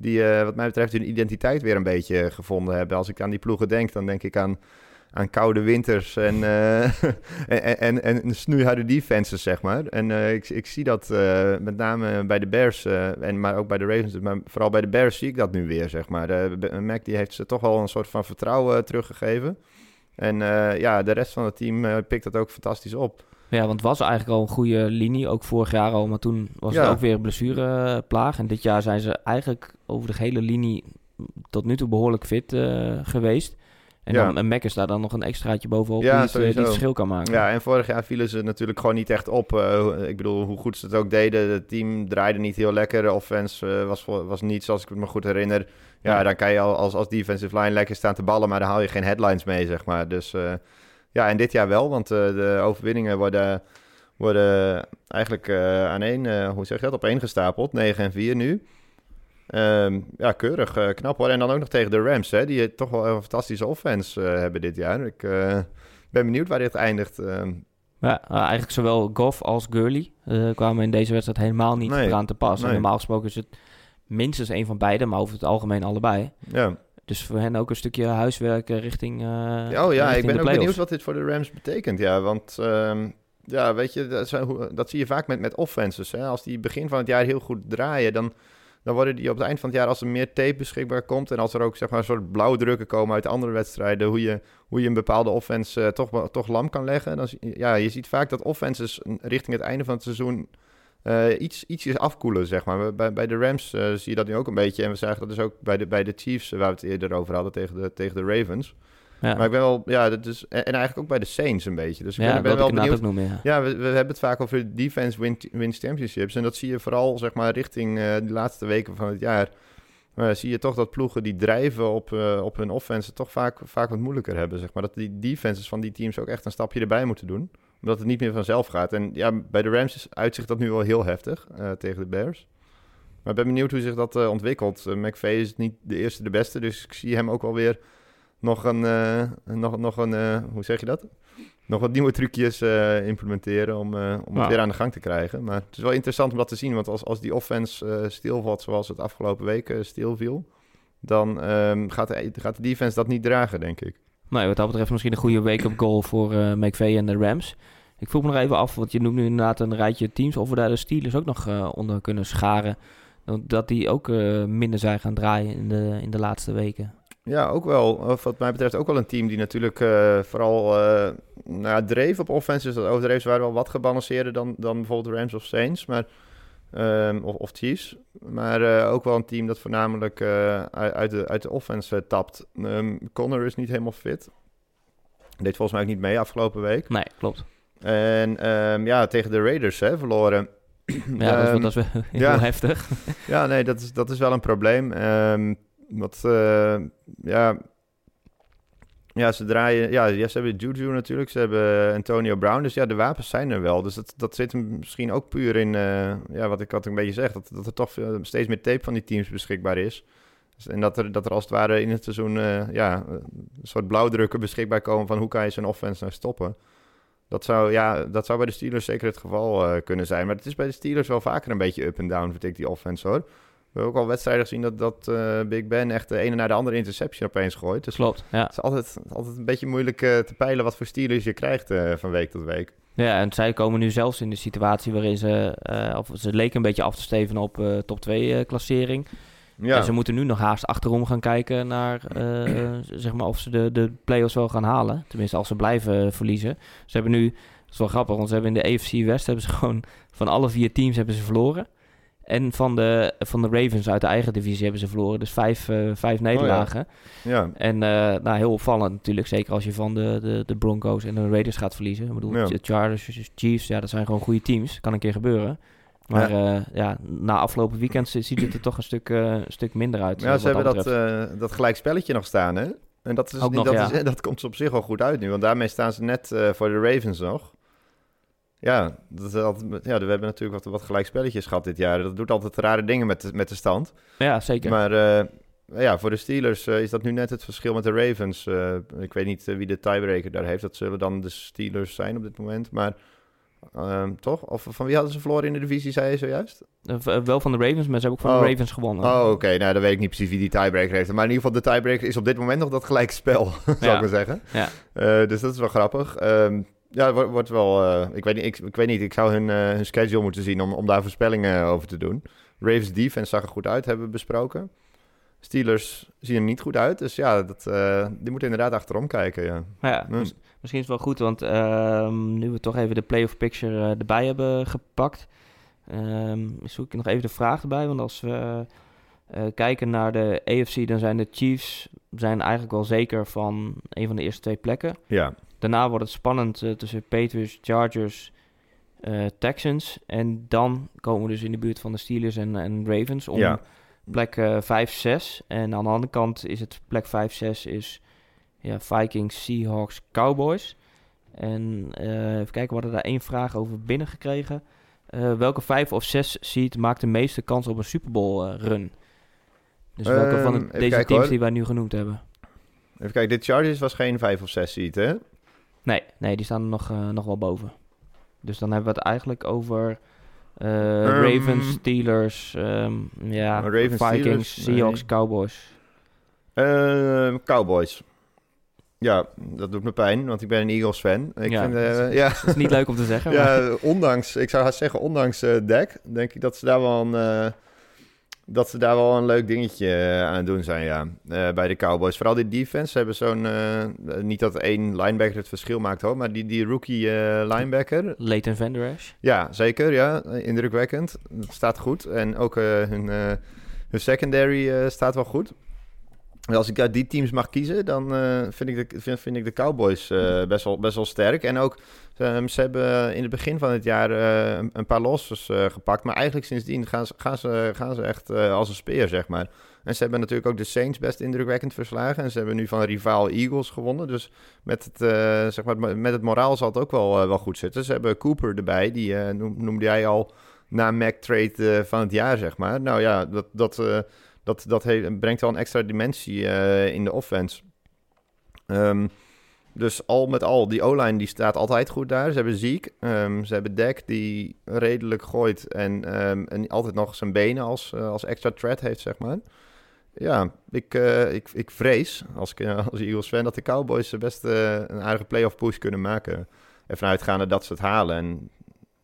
die eh, wat mij betreft hun identiteit weer een beetje gevonden hebben. Als ik aan die ploegen denk, dan denk ik aan aan koude winters en, *laughs* eh *laughs* en, en, en snoeiharde defenses, zeg maar. En eh, ik, ik zie dat met name bij de Bears, en, maar ook bij de Ravens, maar vooral bij de Bears zie ik dat nu weer, zeg maar. Mac die heeft ze toch wel een soort van vertrouwen teruggegeven. En ja, de rest van het team pikt dat ook fantastisch op. Ja, want het was eigenlijk al een goede linie, ook vorig jaar al. Maar toen was Ja. het ook weer een blessureplaag. En dit jaar zijn ze eigenlijk over de hele linie tot nu toe behoorlijk fit eh, geweest. En Ja. dan en Mac is daar dan nog een extraatje bovenop Ja, die, het, eh, die sowieso. het verschil kan maken. Ja, en vorig jaar vielen ze natuurlijk gewoon niet echt op. Eh, ik bedoel, hoe goed ze het ook deden. Het team draaide niet heel lekker. De offense was, was niet zoals ik het me goed herinner. Ja, Ja. dan kan je al als, als defensive line lekker staan te ballen, maar dan haal je geen headlines mee, zeg maar. Dus ja, en dit jaar wel, want eh, de overwinningen worden, worden eigenlijk eh, aan één, eh, hoe zeg je dat, op één gestapeld. 9 en 4 nu. Ehm, ja, keurig, knap hoor. En dan ook nog tegen de Rams, hè, die toch wel een fantastische offense hebben dit jaar. Ik ben benieuwd waar dit eindigt. Ehm, Ja, eigenlijk zowel Goff als Gurley kwamen in deze wedstrijd helemaal niet Nee, eraan te pas. En nee. normaal gesproken is het minstens een van beide, maar over het algemeen allebei. ja. Dus voor hen ook een stukje huiswerk richting. eh, oh ja, richting ik ben ook benieuwd wat dit voor de Rams betekent. Ja, want ehm, ja, weet je, dat, zijn dat zie je vaak met, met offenses. Hè? Als die begin van het jaar heel goed draaien, dan, dan worden die op het eind van het jaar, als er meer tape beschikbaar komt en als er ook zeg maar een soort blauwdrukken komen uit andere wedstrijden, hoe je, hoe je een bepaalde offense eh, toch, toch lam kan leggen. Dan, ja, je ziet vaak dat offenses richting het einde van het seizoen eh, iets, ietsjes afkoelen, zeg maar. Bij, bij de Rams eh, zie je dat nu ook een beetje. En we zagen dat dus ook bij de, bij de Chiefs, eh, waar we het eerder over hadden, tegen de, tegen de Ravens. Ja, Maar ik ben wel, ja, dat is, en en eigenlijk ook bij de Saints een beetje. Dus ik ja ben, wel benieuwd. noemen. Ja. Ja, we, we hebben het vaak over defense win, wins championships. En dat zie je vooral, zeg maar, richting de laatste weken van het jaar. Maar zie je toch dat ploegen die drijven op, op hun offense toch vaak, vaak wat moeilijker hebben, zeg maar. Dat die defenses van die teams ook echt een stapje erbij moeten doen. Omdat het niet meer vanzelf gaat. En ja, bij de Rams is uitzicht dat nu wel heel heftig eh, tegen de Bears. Maar ik ben benieuwd hoe zich dat eh, ontwikkelt. Eh, McVay is niet de eerste de beste, dus ik zie hem ook wel weer nog een, nog, nog een hoe zeg je dat? Nog wat nieuwe trucjes implementeren om, om het weer aan de gang te krijgen. Maar het is wel interessant om dat te zien, want als, als die offense stilvalt zoals het afgelopen weken stilviel, dan ehm, gaat, de, gaat de defense dat niet dragen, denk ik. Nee, wat dat betreft misschien een goede wake-up goal voor McVay en de Rams. Ik vroeg me nog even af, want je noemt nu inderdaad een rijtje teams. Of we daar de Steelers ook nog eh, onder kunnen scharen. Dat die ook eh, minder zijn gaan draaien in de, in de laatste weken. Ja, ook wel. Wat mij betreft ook wel een team die natuurlijk vooral nou, dreef op offenses. Dat overdreven ze waren wel wat gebalanceerder dan, dan bijvoorbeeld Rams of Saints. Maar, ehm, of, of Chiefs. Maar eh, ook wel een team dat voornamelijk eh, uit, de, uit de offense eh, tapt. Ehm Connor is niet helemaal fit. Deed volgens mij ook niet mee afgelopen week. Nee, klopt. En ehm, ja, tegen de Raiders hè, verloren. Ja, dat, is, wel- dat is wel *laughs* heel ja. heftig. Ja, nee, dat is, dat is wel een probleem. Wat, ja, ja, ze draaien... Ja, ze hebben Juju natuurlijk, ze hebben Antonio Brown. Dus ja, de wapens zijn er wel. Dus dat, dat zit misschien ook puur in... eh, ja, wat ik had een beetje zeg, dat, dat er toch veel- steeds meer tape van die teams beschikbaar is. Dus- En dat er, dat er als het ware in het seizoen eh, ja, een soort blauwdrukken beschikbaar komen van hoe kan je zo'n offense nou stoppen. Dat zou, ja, dat zou bij de Steelers zeker het geval eh, kunnen zijn. Maar het is bij de Steelers wel vaker een beetje up en down, vind ik, die offense hoor. We hebben ook al wedstrijden gezien dat, dat eh, Big Ben echt de ene naar de andere interception opeens gooit. Dus Klopt, ja. het is altijd, altijd een beetje moeilijk eh, te peilen wat voor Steelers je krijgt eh, van week tot week. Ja, en zij komen nu zelfs in de situatie waarin ze, of ze leken een beetje af te steven op top 2 eh, klassering. Ja, En ze moeten nu nog haast achterom gaan kijken naar zeg maar of ze de, de play-offs wel gaan halen. Tenminste, als ze blijven verliezen. Ze hebben nu, dat is wel grappig, want ze hebben in de AFC West hebben ze gewoon van alle vier teams hebben ze verloren. En van de, van de Ravens uit de eigen divisie hebben ze verloren. Dus vijf, eh, vijf nederlagen. ja. En eh, nou, heel opvallend natuurlijk. Zeker als je van de, de, de Broncos en de Raiders gaat verliezen. Ik bedoel, Ja. de Chargers, Chiefs, ja, dat zijn gewoon goede teams. Kan een keer gebeuren. Maar ja, ja na afgelopen weekend zi- ziet het er toch een stuk, eh, een stuk minder uit. Ja, eh, ze hebben dat, eh dat gelijk spelletje nog staan, hè? En dat, is Ook nog, dat, is, *laughs* dat komt op zich wel goed uit nu, want daarmee staan ze net eh, voor de Ravens nog. Ja, dat ja, we hebben natuurlijk wat, wat gelijk spelletjes gehad dit jaar. Dat doet altijd rare dingen met de, met de stand. ja, zeker. Maar eh, ja, voor de Steelers eh, is dat nu net het verschil met de Ravens. Eh, ik weet niet wie de tiebreaker daar heeft. Dat zullen dan de Steelers zijn op dit moment. Maar ehm, toch? Of van wie hadden ze verloren in de divisie, zei je zojuist? Wel van de Ravens, maar ze hebben ook van Oh. de Ravens gewonnen. Oh, oké. Nou, dan weet ik niet precies wie die tiebreaker heeft. Maar in ieder geval, de tiebreaker is op dit moment nog dat gelijk spel, *laughs* zou ik maar zeggen. Ja. Dus dat is wel grappig. Ehm, ja, het wordt, wordt wel... eh, ik, weet niet, ik, ik weet niet, ik zou hun, eh, hun schedule moeten zien om, om daar voorspellingen over te doen. Ravens defense zag er goed uit, hebben we besproken. Steelers zien er niet goed uit. Dus ja, dat, eh, die moeten inderdaad achterom kijken, ja. Ja, Hmm. mis- misschien is het wel goed, want ehm, nu we toch even de playoff picture eh, erbij hebben gepakt, ehm, zoek ik nog even de vraag erbij. Want als we eh, kijken naar de AFC, dan zijn de Chiefs zijn eigenlijk wel zeker van een van de eerste twee plekken. Ja, Daarna wordt het spannend eh, tussen Patriots, Chargers, eh, Texans. En dan komen we dus in de buurt van de Steelers en, en Ravens om ja. plek eh 5, 6. En aan de andere kant is het plek 5, 6 is ja, Vikings, Seahawks, Cowboys. En eh, even kijken, we hadden daar één vraag over binnengekregen. Eh welke 5 of 6 seed maakt de meeste kans op een Super Bowl eh, run? Dus welke Ehm, van de- even deze teams hoor. die wij nu genoemd hebben? Even kijken, dit Chargers was geen 5 of 6 seat, hè? Nee, nee die staan er nog, eh, nog wel boven. Dus dan hebben we het eigenlijk over eh, Ehm, Ravens, Steelers, ehm, ja, Ravens, Vikings, Steelers, Seahawks, nee. Cowboys. Ehm, Cowboys. Ja, dat doet me pijn, want ik ben een Eagles fan. Ik Ja, vind, eh, dat ja, Dat is niet leuk om te zeggen, *laughs* maar ja, ondanks, ik zou haast zeggen, ondanks eh Dak, denk ik dat ze daar wel een, eh, dat ze daar wel een leuk dingetje eh, aan het doen zijn, ja. Eh, bij de Cowboys. Vooral die defense. Ze hebben zo'n, eh, niet dat één linebacker het verschil maakt hoor, maar die, die rookie linebacker. Leighton Van Der Esch. Ja, zeker, ja. Indrukwekkend. Het staat goed. En ook hun, hun secondary staat wel goed. En als ik uit die teams mag kiezen, dan vind, ik de, vind, vind ik de Cowboys best, wel, best wel sterk. En ook, ehm, ze hebben in het begin van het jaar eh, een, paar losses eh, gepakt. Maar eigenlijk sindsdien gaan ze, gaan ze, gaan ze echt eh, als een speer, zeg maar. En ze hebben natuurlijk ook de Saints best indrukwekkend verslagen. En ze hebben nu van rivaal Eagles gewonnen. Dus met het, eh, zeg maar, met het moraal zal het ook wel, eh, wel goed zitten. Ze hebben Cooper erbij, die eh, noem- noemde jij al na Mac trade eh, van het jaar, zeg maar. Nou ja, dat, dat, eh, dat, dat brengt wel een extra dimensie eh, in de offense. Ehm, dus al met al, die O-line die staat altijd goed daar. Ze hebben Ziek, ehm, ze hebben Dak die redelijk gooit en, ehm, en altijd nog zijn benen als, eh, als extra threat heeft, zeg maar. Ja, ik, eh, ik, ik vrees als, ik, eh, als Eagles fan dat de Cowboys best eh, een aardige playoff push kunnen maken. Ervan uitgaande dat ze het halen. En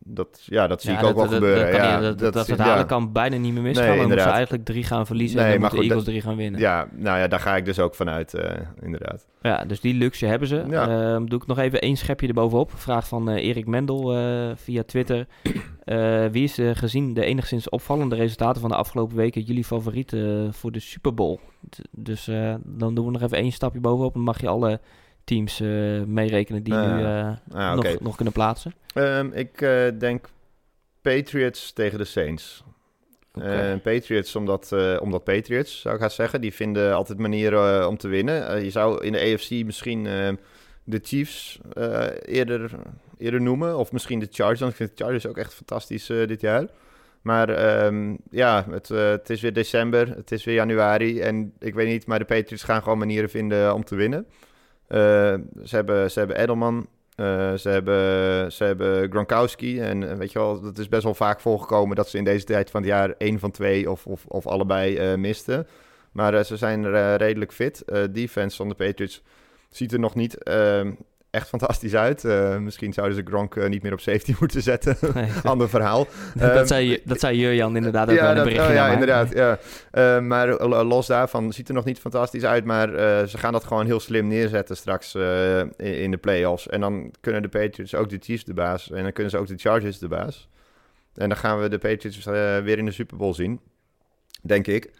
dat, ja, dat zie Ja, ik ook dat- wel dat- gebeuren. Dat, kan ja, niet- dat, dat, het halen kan bijna niet meer misgaan. Nee, dan moeten ze inderdaad. eigenlijk drie gaan verliezen Nee, en dan maar moeten goed, Eagles drie gaan winnen. Ja, nou ja, daar ga ik dus ook vanuit, eh inderdaad. Ja, dus die luxe hebben ze. Ja. Ehm, doe ik nog even één schepje erbovenop. Vraag van eh, Erik Mendel eh, via Twitter. *coughs* Wie is gezien de enigszins opvallende resultaten van de afgelopen weken jullie favoriet voor de Super Bowl? Dus dan doen we nog even één stapje bovenop. Dan mag je alle teams eh, meerekenen die nu eh, ah, nog, nog kunnen plaatsen. Ehm, ik eh, denk Patriots tegen de Saints. Oké. Eh, Patriots omdat, omdat Patriots, zou ik gaan zeggen. Die vinden altijd manieren om te winnen. Je zou in de AFC misschien eh, de Chiefs eerder, eerder noemen. Of misschien de Chargers. want Ik vind de Chargers ook echt fantastisch dit jaar. Maar ehm, ja, het, het is weer december, het is weer januari. En ik weet niet, maar de Patriots gaan gewoon manieren vinden om te winnen. Eh, ze, hebben, ze hebben Edelman, eh, ze, hebben, ze hebben Gronkowski. En eh, weet je wel, het is best wel vaak voorgekomen dat ze in deze tijd van het jaar één van twee of, of, of allebei misten. Maar ze zijn redelijk fit. Defense van de Patriots ziet er nog niet ehm, echt fantastisch uit. Eh, misschien zouden ze Gronk eh, niet meer op safety *laughs* moeten zetten. Nee, *laughs* Ander verhaal. *laughs* dat, Ehm, zei, dat zei Jurjan inderdaad ook wel in een berichtje oh, ja, inderdaad. Ja. Eh, maar los daarvan ziet er nog niet fantastisch uit. Maar ze gaan dat gewoon heel slim neerzetten straks in, in de playoffs. En dan kunnen de Patriots ook de Chiefs de baas. En dan kunnen ze ook de Chargers de baas. En dan gaan we de Patriots weer in de Super Bowl zien. Denk ik.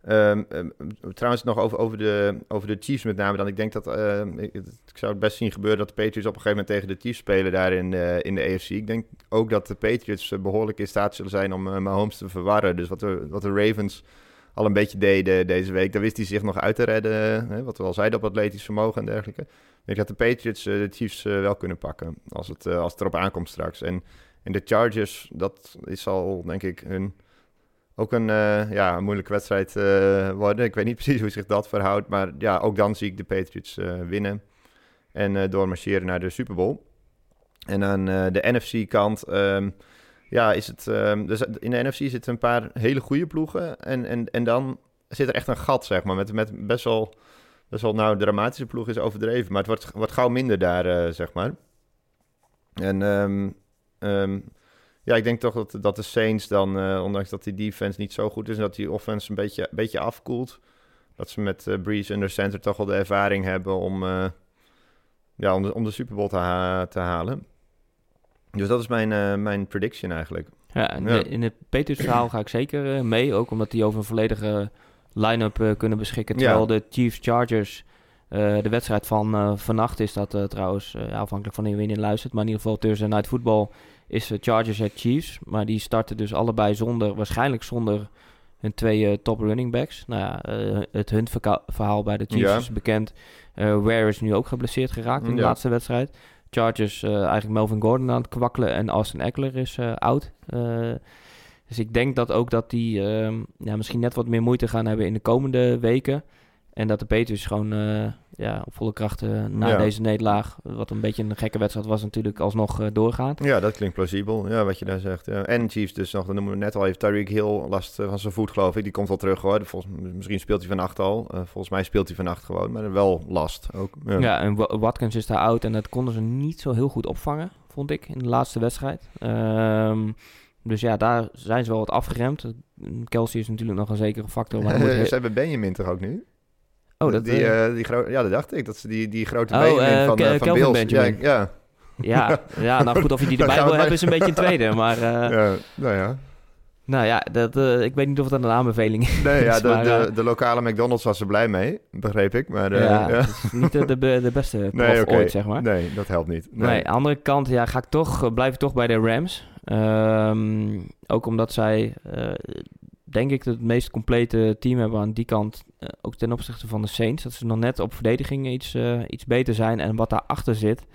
Ehm, ehm, trouwens, nog over, over, de, over de Chiefs met name. Dan ik denk dat ehm, ik, zou het best zien gebeuren dat de Patriots op een gegeven moment tegen de Chiefs spelen daar in, eh, in de AFC. Ik denk ook dat de Patriots eh, behoorlijk in staat zullen zijn om uh, Mahomes te verwarren. Dus wat de, wat de Ravens al een beetje deden deze week, daar wist hij zich nog uit te redden. Hè, wat we al zeiden op atletisch vermogen en dergelijke. Ik denk dat de Patriots de Chiefs wel kunnen pakken als het, als het erop aankomt straks. En, en de Chargers, dat is al denk ik hun ook een, eh, ja, moeilijke wedstrijd eh, worden. Ik weet niet *laughs* precies hoe zich dat verhoudt. Maar ja, ook dan zie ik de Patriots eh, winnen. En doormarcheren naar de Super Bowl. En aan de NFC-kant... ehm, ja, is het... ehm, dus in de NFC zitten een paar hele goede ploegen. En, en, en dan zit er echt een gat, zeg maar. Met, met best wel... Best wel, nou, dramatische ploeg is overdreven. Maar het wordt, wordt gauw minder daar, zeg maar. En... ehm, ja, ik denk toch dat, dat de Saints dan, eh, ondanks dat die defense niet zo goed is... en dat die offense een beetje, een beetje afkoelt... dat ze met eh Breeze en de center toch wel de ervaring hebben om, eh, ja, om, de, om de Super Bowl te, ha- te halen. Dus dat is mijn, mijn prediction eigenlijk. Ja, en Ja. de- in het Patriots verhaal ga ik zeker mee. Ook omdat die over een volledige line-up kunnen beschikken. Ja. Terwijl de Chiefs Chargers, de wedstrijd van vannacht is dat trouwens, afhankelijk van wie je luistert. Maar in ieder geval Thursday Night Football is eh, Chargers at Chiefs. Maar die starten dus allebei zonder, waarschijnlijk zonder hun twee eh, top running backs. Nou ja, eh, het hun verka- verhaal bij de Chiefs Ja. is bekend. Ware is nu ook geblesseerd geraakt in de Ja. laatste wedstrijd. Chargers eigenlijk Melvin Gordon aan het kwakkelen en Austin Eckler is oud. Dus ik denk dat ook dat die ehm, ja, misschien net wat meer moeite gaan hebben in de komende weken. En dat de Patriots gewoon eh, ja, op volle kracht eh, na Ja. deze nederlaag, wat een beetje een gekke wedstrijd was natuurlijk, alsnog eh, doorgaat. Ja, dat klinkt plausibel, ja, wat je daar zegt. Ja. En Chiefs dus nog, dat noemen we net al even, Tyreek Hill last eh, van zijn voet geloof ik. Die komt wel terug hoor. Volgens, misschien speelt hij vannacht al. Volgens mij speelt hij vannacht gewoon, maar wel last ook. Ja. Ja, en Wa- Watkins is daar oud en dat konden ze niet zo heel goed opvangen, vond ik, in de laatste wedstrijd. Ehm, dus ja, daar zijn ze wel wat afgeremd. Kelsey is natuurlijk nog een zekere factor. Maar moet *laughs* Ze hebben Benjamin toch ook nu? Oh, dat, die, die gro- ja, dat dacht ik. Dat ze die, die grote Oh, eh, van, eh, van Bills. Benjamin. Ja, ja, *laughs* ja, nou goed, of je die erbij wil bij- hebben is een beetje een tweede. *laughs* Maar ja. ja, nou ja. nou ja, dat, ik weet niet of dat een aanbeveling is. Nee, ja, *laughs* de, maar, de, de lokale McDonald's was er blij mee, begreep ik. Maar ja, ja. het is niet de, de, be- de beste prof Nee, oké. ooit, zeg maar. Nee, dat helpt niet. Nee, de andere kant ja, ga ik toch, blijf ik toch bij de Rams. Ehm, ook omdat zij, denk ik, het meest complete team hebben aan die kant. Eh, ook ten opzichte van de Saints. Dat ze nog net op verdediging iets, eh, iets beter zijn. En wat daarachter zit,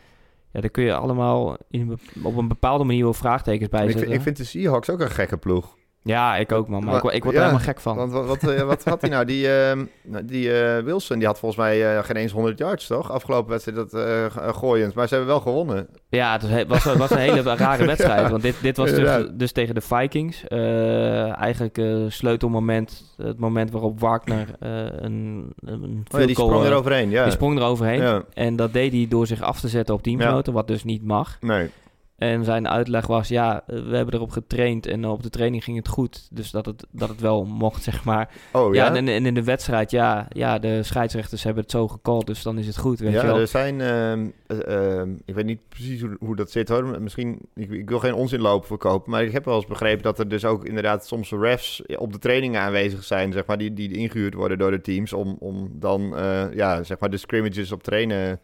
ja, daar kun je allemaal in, op een bepaalde manier wel vraagtekens bij zetten. ik vind de Seahawks ook een gekke ploeg. Ja, ik ook man. Maar Maar- ik, word- ik word ja, er helemaal gek van. Want wat, wat, eh, wat had hij nou? Die, ehm, nou, die eh, Wilson die had volgens mij eh, geen eens 100 yards, toch? Afgelopen wedstrijd dat gooiend. Maar ze hebben wel gewonnen. Ja, het was, he- was, was een hele *laughs* rare wedstrijd. Ja, want dit, dit was dus, dus tegen de Vikings. Eigenlijk sleutelmoment. Het moment waarop Wagner een, een Oh, ja, die sprong eh, eroverheen. Ja. Die sprong eroverheen. Ja. En dat deed hij door zich af te zetten op teamgenoten. Wat dus niet mag. Nee. En zijn uitleg was, ja, we hebben erop getraind. En op de training ging het goed. Dus dat het, dat het wel mocht, zeg maar. Oh ja, ja? en, en in de wedstrijd, ja, ja, de scheidsrechters hebben het zo gecallt. Dus dan is het goed, weet je ja, wel. er zijn... ehm, eh, ehm, ik weet niet precies hoe, hoe dat zit hoor. Misschien... Ik, ik wil geen onzin lopen verkopen. Maar ik heb wel eens begrepen dat er dus ook inderdaad soms refs op de trainingen aanwezig zijn. Zeg maar, die, die ingehuurd worden door de teams. Om, om dan eh, ja, zeg maar de scrimmages op trainen...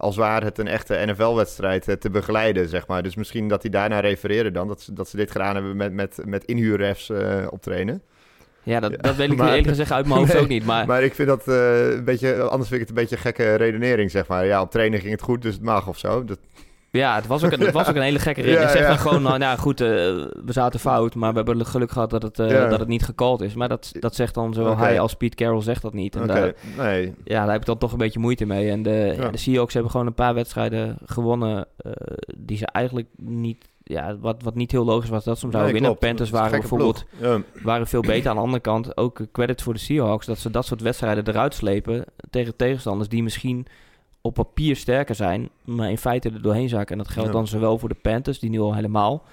Als waar het een echte NFL-wedstrijd eh, te begeleiden, zeg maar. Dus misschien dat die daarna refereren dan. Dat ze, dat ze dit gedaan hebben met, met, met inhuurrefs eh op trainen. Ja, dat, dat weet ik *laughs* maar- eerlijk gezegd uit mijn hoofd Nee, ook niet. Maar, Maar ik vind dat eh, een beetje, anders vind ik het een beetje een gekke redenering, zeg maar. Ja, op trainen ging het goed, dus het mag of zo. Dat, Ja, het was ook een, het was ook een hele gekke rit. *laughs* Ja, zegt ja. dan gewoon, nou ja, goed, eh, we zaten fout, maar we hebben geluk gehad dat het, eh, dat het niet gecalled is. Maar dat, dat zegt dan zowel Oké. hij als Pete Carroll zegt dat niet. En daar, nee. ja, daar heb ik dan toch een beetje moeite mee. En de, ja. De Seahawks hebben gewoon een paar wedstrijden gewonnen eh, die ze eigenlijk niet... Ja, wat, wat niet heel logisch was dat ze hem zouden Nee, winnen. Panthers waren bijvoorbeeld. Ja. waren veel beter. Aan de andere kant ook credit voor de Seahawks dat ze dat soort wedstrijden eruit slepen tegen tegenstanders die misschien op papier sterker zijn, maar in feite er doorheen zakken. En dat geldt Ja. dan zowel voor de Panthers, die nu al helemaal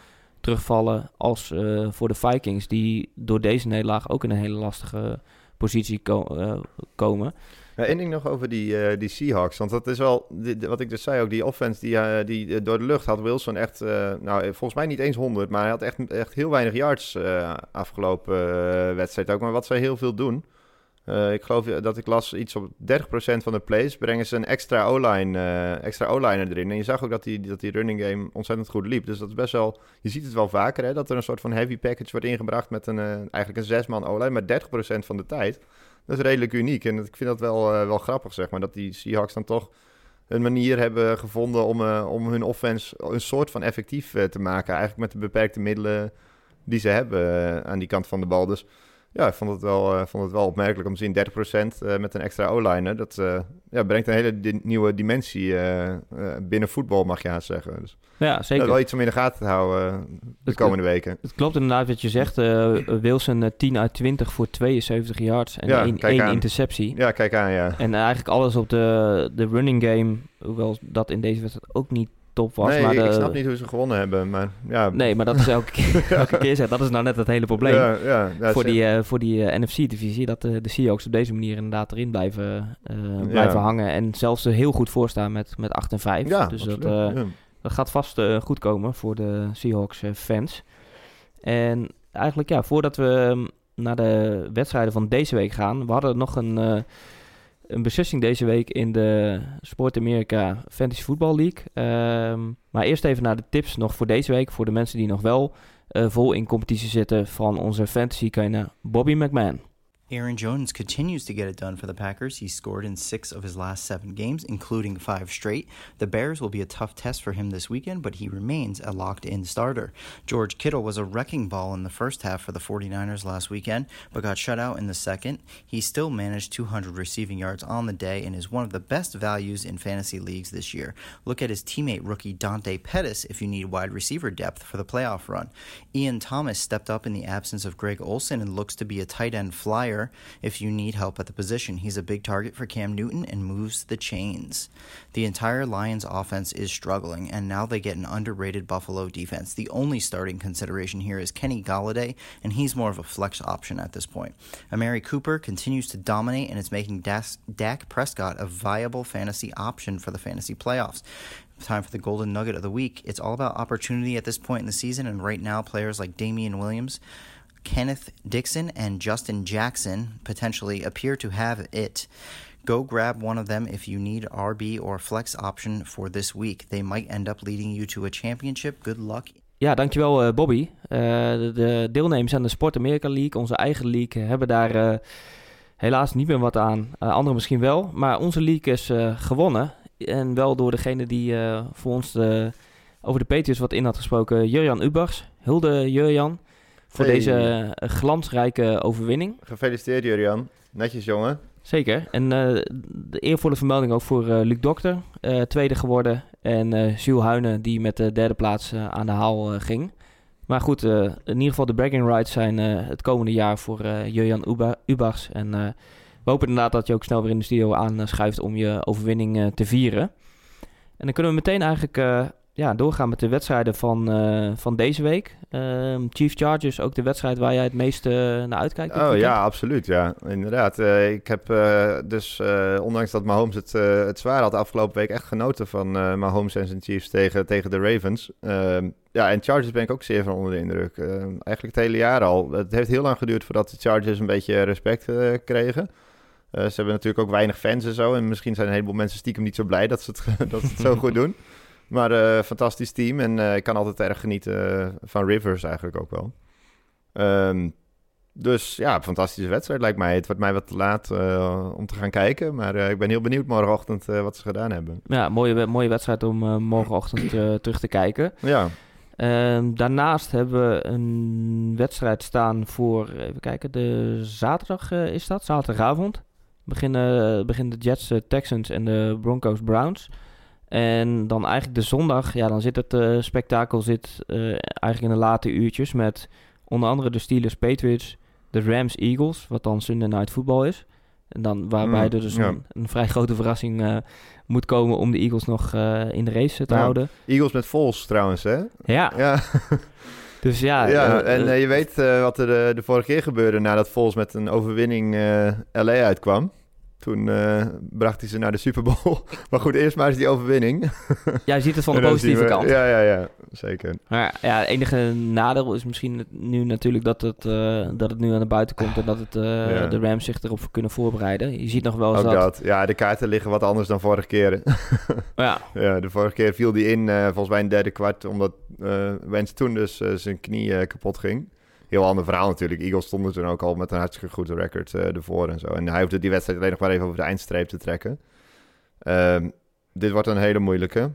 terugvallen, als eh, voor de Vikings, die door deze nederlaag ook in een hele lastige positie ko- eh, komen. Ja, één ding nog over die, eh, die Seahawks. Want dat is wel, die- wat ik dus zei ook, die offense die, die door de lucht had Wilson echt, nou volgens mij niet eens 100, maar hij had echt, echt heel weinig yards afgelopen wedstrijd ook. Maar wat zij heel veel doen, eh, ik geloof dat ik las iets op 30% van de plays brengen ze een extra O-line, eh, extra O-liner erin. En je zag ook dat die, dat die running game ontzettend goed liep. Dus dat is best wel, je ziet het wel vaker hè, dat er een soort van heavy package wordt ingebracht met een, eh, eigenlijk een zesman O-line, maar 30% van de tijd. Dat is redelijk uniek. En ik vind dat wel, eh, wel grappig, zeg maar. Dat die Seahawks dan toch een manier hebben gevonden om, eh, om hun offense een soort van effectief eh, te maken. Eigenlijk met de beperkte middelen die ze hebben eh, aan die kant van de bal. Dus ja, ik vond het wel, eh, vond het wel opmerkelijk om te zien. 30% eh, met een extra O-liner. Dat eh, ja, brengt een hele di- nieuwe dimensie binnen voetbal, mag je haast zeggen. Dus Ja, zeker. wel iets om in de gaten te houden de komende weken. Het klopt inderdaad wat je zegt. Wilson eh, 10 uit 20 voor 72 yards en Ja, één, één interceptie. Ja, kijk aan, ja. En eigenlijk alles op de, de running game, hoewel dat in deze wedstrijd ook niet top was. nee, maar ik snap niet hoe ze gewonnen hebben, maar ja. Nee, maar dat is elke keer, *laughs* elke keer zeg, dat is nou net het hele probleem. Ja, ja, ja, voor die, eh, voor die eh, NFC-divisie, dat eh, de Seahawks op deze manier inderdaad erin blijven, eh, blijven hangen. En zelfs er heel goed voor staan met, met 8 en 5. Ja, dus absoluut, dat, eh, dat gaat vast eh, goed komen voor de Seahawks eh, fans. En eigenlijk ja, voordat we mm, naar de wedstrijden van deze week gaan, we hadden nog een, eh, een beslissing deze week in de Sport America Fantasy Football League. Ehm, maar eerst even naar de tips nog voor deze week, voor de mensen die nog wel eh, vol in competitie zitten van onze fantasy kenner Bobby McMahon. Aaron Jones continues to get it done for the Packers. He scored in six of his last seven games, including five straight. The Bears will be a tough test for him this weekend, but he remains a locked in starter. George Kittle was a wrecking ball in the first half for the 49ers last weekend, but got shut out in the second. He still managed 200 receiving yards on the day and is one of the best values in fantasy leagues this year. Look at his teammate rookie Dante Pettis if you need wide receiver depth for the playoff run. Ian Thomas stepped up in the absence of Greg Olson and looks to be a tight end flyer if you need help at the position. He's a big target for Cam Newton and moves the chains. The entire Lions offense is struggling, and now they get an underrated Buffalo defense. The only starting consideration here is Kenny Galladay, and he's more of a flex option at this point. Amari Cooper continues to dominate, and it's making Das- Dak Prescott a viable fantasy option for the fantasy playoffs. Time for the golden nugget of the week. It's all about opportunity at this point in the season, and right now, players like Damian Williams, Kenneth Dixon, and Justin Jackson potentially appear to have it. Go grab one of them if you need RB or flex option for this week. They might end up leading you to a championship. Good luck. Ja, dankjewel eh, Bobby. Eh, de, de deelnemers aan de Sport America League, onze eigen league, hebben daar eh, helaas niet meer wat aan. Eh anderen misschien wel, maar onze league is gewonnen. En wel door degene die voor ons over de Patriots wat in had gesproken, Jurjan Ubers. Hulde Jurjan voor Hey. deze eh, glansrijke overwinning. Gefeliciteerd, Jurian. Netjes, jongen. Zeker. En eh, de eervolle vermelding ook voor eh, Luc Dokter, tweede geworden. En Jules Huinen, die met de derde plaats aan de haal ging. Maar goed, in ieder geval de bragging rights zijn het komende jaar voor eh Jurjan Uba Ubachs. En we hopen inderdaad dat je ook snel weer in de studio aanschuift om je overwinning te vieren. En dan kunnen we meteen eigenlijk ja, doorgaan met de wedstrijden van, eh, van deze week. Ehm Chief Chargers, ook de wedstrijd waar jij het meest eh, naar uitkijkt. Oh ja, absoluut. Ja, inderdaad. Eh, ik heb dus, ondanks dat Mahomes het, het zwaar had afgelopen week, echt genoten van Mahomes en zijn Chiefs tegen, tegen de Ravens. Ehm, ja, en Chargers ben ik ook zeer van onder de indruk. Ehm, eigenlijk het hele jaar al. Het heeft heel lang geduurd voordat de Chargers een beetje respect kregen. Ze hebben natuurlijk ook weinig fans en zo. En misschien zijn een heleboel mensen stiekem niet zo blij dat ze het, *laughs* dat ze het zo goed doen. Maar eh fantastisch team. En eh, ik kan altijd erg genieten eh, van Rivers eigenlijk ook wel. Ehm, dus ja, fantastische wedstrijd lijkt mij. Het wordt mij wat te laat om te gaan kijken. Maar ik ben heel benieuwd morgenochtend wat ze gedaan hebben. Ja, mooie, mooie wedstrijd om morgenochtend *clears throat* terug te kijken. Ja, Ehm, daarnaast hebben we een wedstrijd staan voor, even kijken, de zaterdag is dat, zaterdagavond. Beginnen, beginnen de Jets, Texans en de Broncos, Browns. En dan eigenlijk de zondag, ja, dan zit het eh, spektakel zit, eh, eigenlijk in de late uurtjes met onder andere de Steelers, Patriots, de Rams, Eagles, wat dan Sunday Night Football is. En dan waarbij Mm, er dus ja. een, een vrij grote verrassing eh, moet komen om de Eagles nog in de race te Ja. houden. Eagles met Vols trouwens, hè? Ja, Ja, *laughs* dus ja. ja en je weet wat er eh, de vorige keer gebeurde nadat Vols met een overwinning LA uitkwam. Toen eh, bracht hij ze naar de Super Bowl. *laughs* maar goed, eerst maar eens die overwinning. *laughs* Ja, je ziet het van de positieve we- kant. Ja, ja, ja, zeker. Maar ja, het enige nadeel is misschien nu natuurlijk dat het, eh, dat het nu aan de buiten komt en dat het, eh, Ja. de Rams zich erop kunnen voorbereiden. Je ziet nog wel eens dat. dat. Ja, de kaarten liggen wat anders dan vorige keer. *laughs* Ja, ja, de vorige keer viel die in, volgens mij in het derde kwart, omdat Wens toen dus zijn knie kapot ging. Heel ander verhaal natuurlijk. Eagles stonden toen ook al met een hartstikke goed record eh, ervoor en zo. En hij hoefde die wedstrijd alleen nog maar even over de eindstreep te trekken. Ehm, dit wordt een hele moeilijke.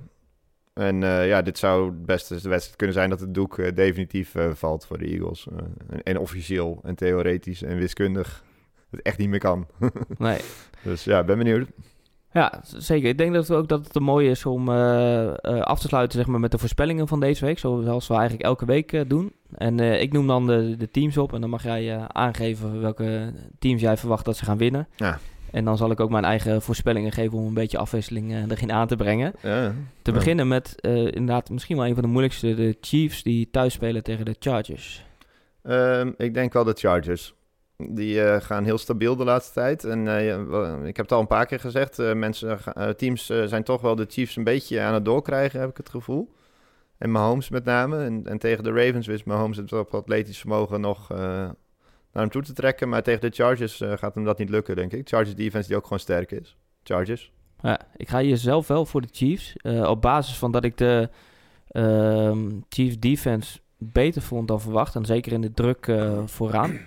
En eh, ja, dit zou het beste de wedstrijd kunnen zijn dat het doek eh, definitief valt voor de Eagles. En, en officieel en theoretisch en wiskundig het echt niet meer kan. *laughs* nee. Dus ja, ben benieuwd. Ja, zeker. Ik denk dat het ook dat het mooi is om eh, eh, af te sluiten zeg maar, met de voorspellingen van deze week. Zoals we eigenlijk elke week eh, doen. En ik noem dan de, de teams op. En dan mag jij aangeven welke teams jij verwacht dat ze gaan winnen. Ja. En dan zal ik ook mijn eigen voorspellingen geven om een beetje afwisseling erin aan te brengen. Ja. Te Ja. beginnen met inderdaad misschien wel een van de moeilijkste. De Chiefs die thuis spelen tegen de Chargers. Ehm, ik denk wel de Chargers. Die eh, gaan heel stabiel de laatste tijd. En eh, ik heb het al een paar keer gezegd. eh, mensen, teams zijn toch wel de Chiefs een beetje aan het doorkrijgen, heb ik het gevoel. En Mahomes met name. En, en tegen de Ravens wist Mahomes het op atletisch vermogen nog naar hem toe te trekken. Maar tegen de Chargers gaat hem dat niet lukken, denk ik. Chargers defense die ook gewoon sterk is. Chargers. Ja, ik ga hier zelf wel voor de Chiefs. op basis van dat ik de ehm, Chiefs defense beter vond dan verwacht. En zeker in de druk vooraan.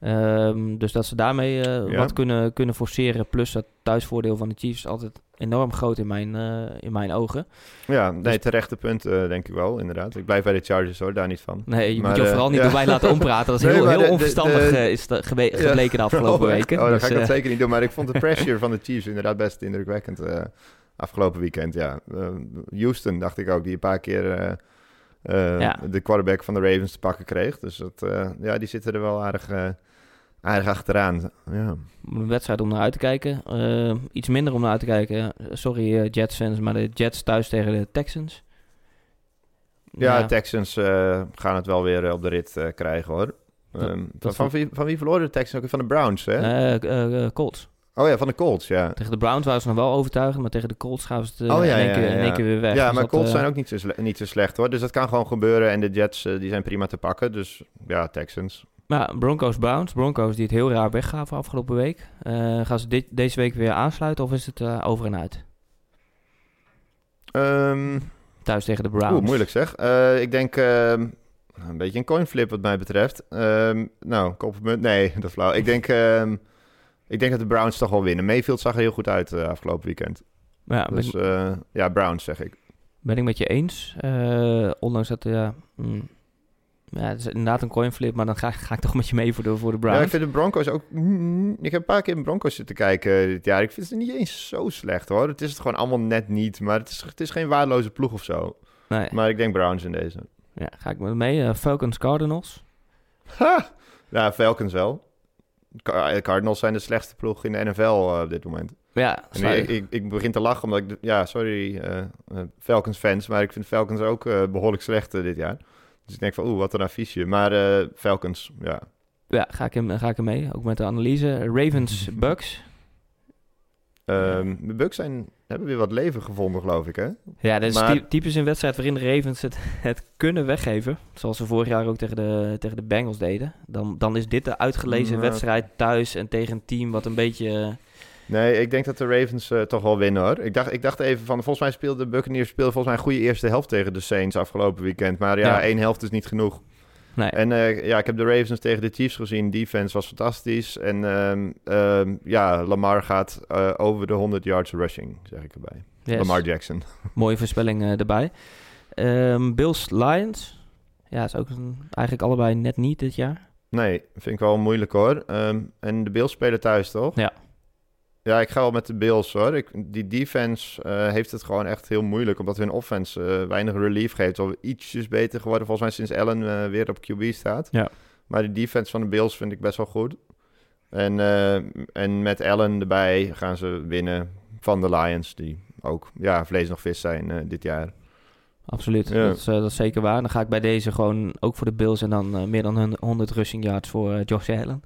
Ehm, dus dat ze daarmee eh, Ja. wat kunnen, kunnen forceren. Plus dat thuisvoordeel van de Chiefs altijd enorm groot in mijn, eh, in mijn ogen. Ja, nee, terechte punt eh, denk ik wel, inderdaad. Ik blijf bij de Chargers hoor, daar niet van. Nee, je Maar, moet je vooral niet ja. door mij laten *laughs* ompraten. Dat is Nee, heel, heel de- onverstandig de- is dat Ja. gebleken de afgelopen *laughs* Oh, weken. Oh, dan Dus, ga ik dat zeker niet doen. Maar ik vond de *laughs* pressure van de Chiefs inderdaad best indrukwekkend afgelopen weekend. Ja. Houston dacht ik ook, die een paar keer Ja. de quarterback van de Ravens te pakken kreeg. Dus dat, ja, die zitten er wel aardig, aardig achteraan. Ja. een wedstrijd om naar uit te kijken. Eh, iets minder om naar uit te kijken. Sorry eh, Jets fans, maar de Jets thuis tegen de Texans. Ja, Texans eh, gaan het wel weer op de rit krijgen hoor. Ehm, van, van, wie, van wie verloren de Texans ook? Van de Browns, hè? Colts. Oh ja, van de Colts, ja. Tegen de Browns waren ze nog wel overtuigend, maar tegen de Colts gaan ze het eh, Oh ja, in, één ja, keer, in ja. één keer weer weg. Ja, Dus maar dat, Colts eh, zijn ook niet zo, niet zo slecht hoor. Dus dat kan gewoon gebeuren. En de Jets eh, die zijn prima te pakken. Dus ja, Texans. Ja, Broncos Browns. Broncos die het heel raar weggaven afgelopen week. Gaan ze dit, deze week weer aansluiten of is het over en uit? Ehm Thuis tegen de Browns. Oeh, moeilijk zeg. Ik denk ehm, een beetje een coinflip wat mij betreft. Ehm, nou, kop of munt. Nee, *laughs* dat is flauw. Ik denk, ik denk dat de Browns toch wel winnen. Mayfield zag er heel goed uit eh, afgelopen weekend. Ja, Dus eh, ja, Browns zeg ik. ben ik met je eens. Eh, ondanks dat, ja, mm, ja, het is inderdaad een coinflip, maar dan ga, ga ik toch met je mee voor de, voor de Ja, Browns. ik vind de Broncos ook... mm, Ik heb een paar keer in Broncos zitten kijken dit jaar. Ik vind ze niet eens zo slecht hoor. Het is het gewoon allemaal net niet. Maar het is, het is geen waardeloze ploeg of zo. nee, Maar ik denk Browns in deze. ja, ga ik met mee. Falcons Cardinals. Ha! Ja, Falcons wel. Car- Cardinals zijn de slechtste ploeg in de NFL eh, op dit moment. Ja, ik, ik, ik begin te lachen omdat ik... Ja, sorry eh, Falcons fans, maar ik vind Falcons ook eh, behoorlijk slecht dit jaar. Dus ik denk van, oeh, wat een affiche. Maar Falcons, ja. ja, ga ik, hem, ga ik hem mee. Ook met de analyse. Ravens *laughs* Bucks. Ehm, De Bucks zijn, hebben weer wat leven gevonden, geloof ik, hè? Ja, dat is Maar- typisch een wedstrijd waarin de Ravens het, het kunnen weggeven. Zoals ze vorig jaar ook tegen de, tegen de Bengals deden. Dan, dan is dit de uitgelezen Ja. wedstrijd thuis en tegen een team wat een beetje... eh, Nee, ik denk dat de Ravens eh, toch wel winnen, hoor. Ik dacht, ik dacht even van, volgens mij speelde de Buccaneers speelde volgens mij een goede eerste helft tegen de Saints afgelopen weekend. Maar ja, Ja. één helft is niet genoeg. Nee. En eh, ja, ik heb de Ravens tegen de Chiefs gezien. Defense was fantastisch. En ehm, ehm, ja, Lamar gaat eh, over de 100 yards rushing, zeg ik erbij. Yes. Lamar Jackson. *laughs* Mooie voorspelling eh, erbij. Ehm, Bills Lions. Ja, is ook een- eigenlijk allebei net niet dit jaar. Nee, vind ik wel moeilijk hoor. En de Bills spelen thuis, toch? Ja. Ja, ik ga wel met de Bills hoor. Ik, die defense eh, heeft het gewoon echt heel moeilijk, omdat hun offense eh, weinig relief geeft. Al ietsjes beter geworden, volgens mij sinds Allen eh, weer op QB staat. Ja. Maar de defense van de Bills vind ik best wel goed. En, en met Allen erbij gaan ze winnen van de Lions, die ook ja, vlees nog vis zijn dit jaar. Absoluut, Ja. dat, is, dat is zeker waar. Dan ga ik bij deze gewoon ook voor de Bills en dan meer dan hun 100 rushing yards voor Josh Allen.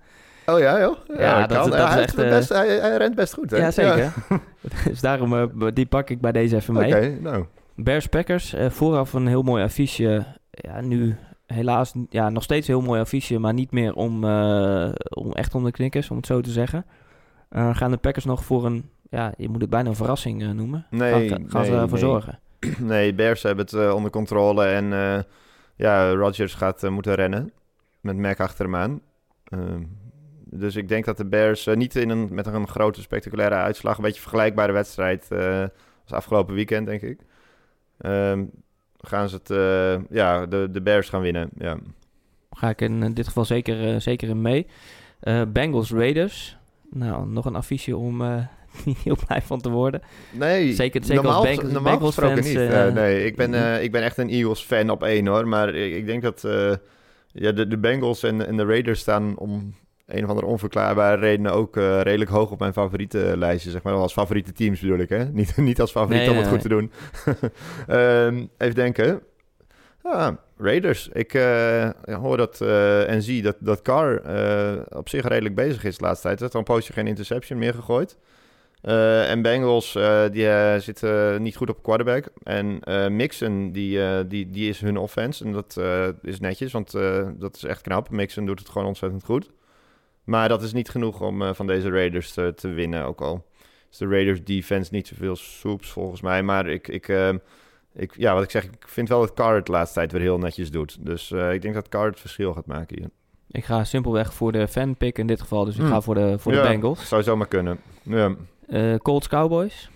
Oh ja, joh. Ja, dat- kan. dat Ja, is hij, echt, eh, hij, hij rent best goed, hè? Ja, zeker. *laughs* dus daarom, eh, die pak ik bij deze even mee. Oké, nou. Bears Packers, eh, vooraf een heel mooi affiche. Ja, nu helaas ja, nog steeds een heel mooi affiche, maar niet meer om, om echt om de knikkers, om het zo te zeggen. Gaan de Packers nog voor een, ja, je moet het bijna een verrassing noemen. Nee, gaan, gaan ze ervoor nee. zorgen. *clears throat* Nee, Bears hebben het onder controle en ja, Rodgers gaat moeten rennen met Mac achter hem aan. Dus ik denk dat de Bears eh, niet in een, met een grote spectaculaire uitslag, een beetje vergelijkbare wedstrijd eh, als afgelopen weekend, denk ik. Ehm, gaan ze het, eh, ja, de, de Bears gaan winnen. Ja. Ga ik in dit geval zeker, zeker in mee. Bengals Raiders. Nou, nog een affiche om *laughs* niet heel blij van te worden. Nee, Zeker- zeker normaal, als Bengals- fans, niet. nee, ik ben, ik ben echt een Eagles fan op één hoor. Maar ik, ik denk dat ja, de, de Bengals en, en de Raiders staan om een of andere onverklaarbare redenen ook eh, redelijk hoog op mijn favoriete lijstje. Zeg maar als favoriete teams bedoel ik, hè? *laughs* Niet, niet als favoriet Nee, om het nee, goed te doen. *laughs* Ehm, even denken. Ah, Raiders. Ik eh, hoor dat eh, en zie dat, dat Carr op zich redelijk bezig is de laatste tijd. Er heeft al een poosje geen interception meer gegooid. En Bengals, die zitten niet goed op quarterback. En Mixon, die, die, die is hun offense. En dat is netjes, want dat is echt knap. Mixon doet het gewoon ontzettend goed. Maar dat is niet genoeg om eh, van deze Raiders te, te winnen, ook al. is de Raiders defense niet zoveel soeps volgens mij. Maar ik, ik, eh, ik, ja, wat ik zeg, ik vind wel dat Carr het de laatste tijd weer heel netjes doet. Dus eh, ik denk dat Carr het verschil gaat maken hier. Ik ga simpelweg voor de fanpick in dit geval. Dus ik Hmm. ga voor de, voor Ja, de Bengals. Zou zomaar kunnen. Ja. Colts Cowboys.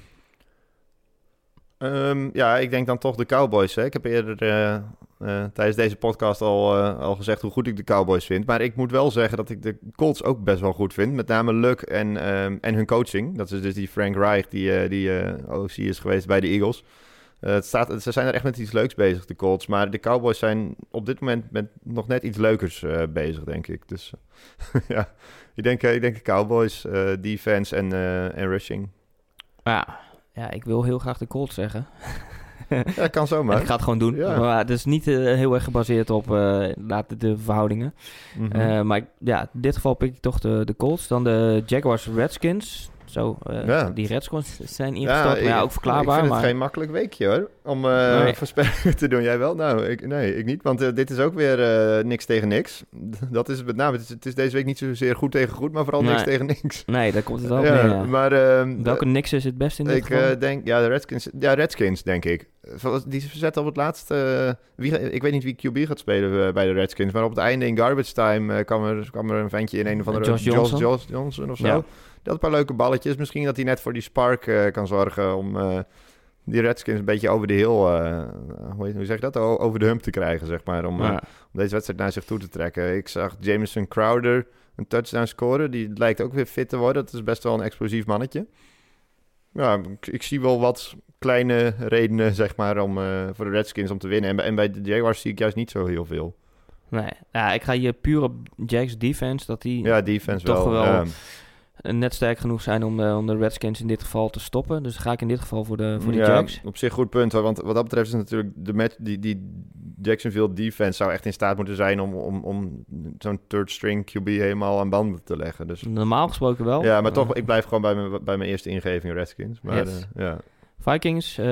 Ehm, ja, ik denk dan toch de Cowboys. Hè. Ik heb eerder eh, tijdens deze podcast al, eh, al gezegd hoe goed ik de Cowboys vind. Maar ik moet wel zeggen dat ik de Colts ook best wel goed vind. Met name Luck en, ehm, en hun coaching. Dat is dus die Frank Reich die, eh, die OC is geweest bij de Eagles. Het staat, ze zijn er echt met iets leuks bezig, de Colts. Maar de Cowboys zijn op dit moment met nog net iets leukers bezig, denk ik. Dus *laughs* ja, ik denk, ik denk de Cowboys, defense en, en rushing. Ja, ja, ik wil heel graag de Colts zeggen. *laughs* Ja, kan En zomaar. ik ga het gewoon doen. Ja. Maar het is niet eh, heel erg gebaseerd op eh, de, verhoudingen. Mhm. Eh, maar ik- ja, in dit geval pik ik toch de, de Colts. Dan de Jaguars Redskins. Zo, eh, Ja. die Redskins zijn ingestort. maar ja, ook verklaarbaar. Ik vind maar het geen makkelijk weekje hoor, om Nee. *laughs* voorspellingen te doen. Jij wel? Nou, ik, nee, ik niet. Want eh, dit is ook weer niks tegen niks. *laughs* Dat is het met name. Het is, het is deze week niet zozeer goed tegen goed, maar vooral niks tegen niks. Nee, daar komt het wel Ja, ja. maar ehm, Welke Nix is het beste in dit ik geval? denk, ja, de Redskins, ja, Redskins denk ik. Die zetten op het laatste, wie, ik weet niet wie QB gaat spelen bij de Redskins, maar op het einde in garbage time kwam, er, kwam er een ventje in een of andere... Josh Johnson. Josh Johnson of zo. Die had een paar leuke balletjes. Misschien dat hij net voor die spark eh, kan zorgen om eh, die Redskins een beetje over de hill, eh, hoe, hoe zeg je dat, over de hump te krijgen, zeg maar. Om, Ja. om deze wedstrijd naar zich toe te trekken. Ik zag Jameson Crowder een touchdown scoren. Die lijkt ook weer fit te worden. Dat is best wel een explosief mannetje. Ja, ik, ik zie wel wat kleine redenen, zeg maar, om, voor de Redskins om te winnen. En, bij- en bij de Jaguars zie ik juist niet zo heel veel. Nee, ja, ik ga hier puur op Jags defense. Dat die Ja, defense Toch wel. Eh, net sterk genoeg zijn om de, om de Redskins in dit geval te stoppen. Dus ga ik in dit geval voor de, voor de ja, Jags. op zich goed punt. hoor, Want wat dat betreft is natuurlijk de match, die, die Jacksonville defense zou echt in staat moeten zijn om, om, om zo'n third string QB helemaal aan banden te leggen. Dus Normaal gesproken wel. ja, maar toch, ik blijf gewoon bij mijn, bij mijn eerste ingeving Redskins. Maar Yes. eh, ja. Vikings, eh,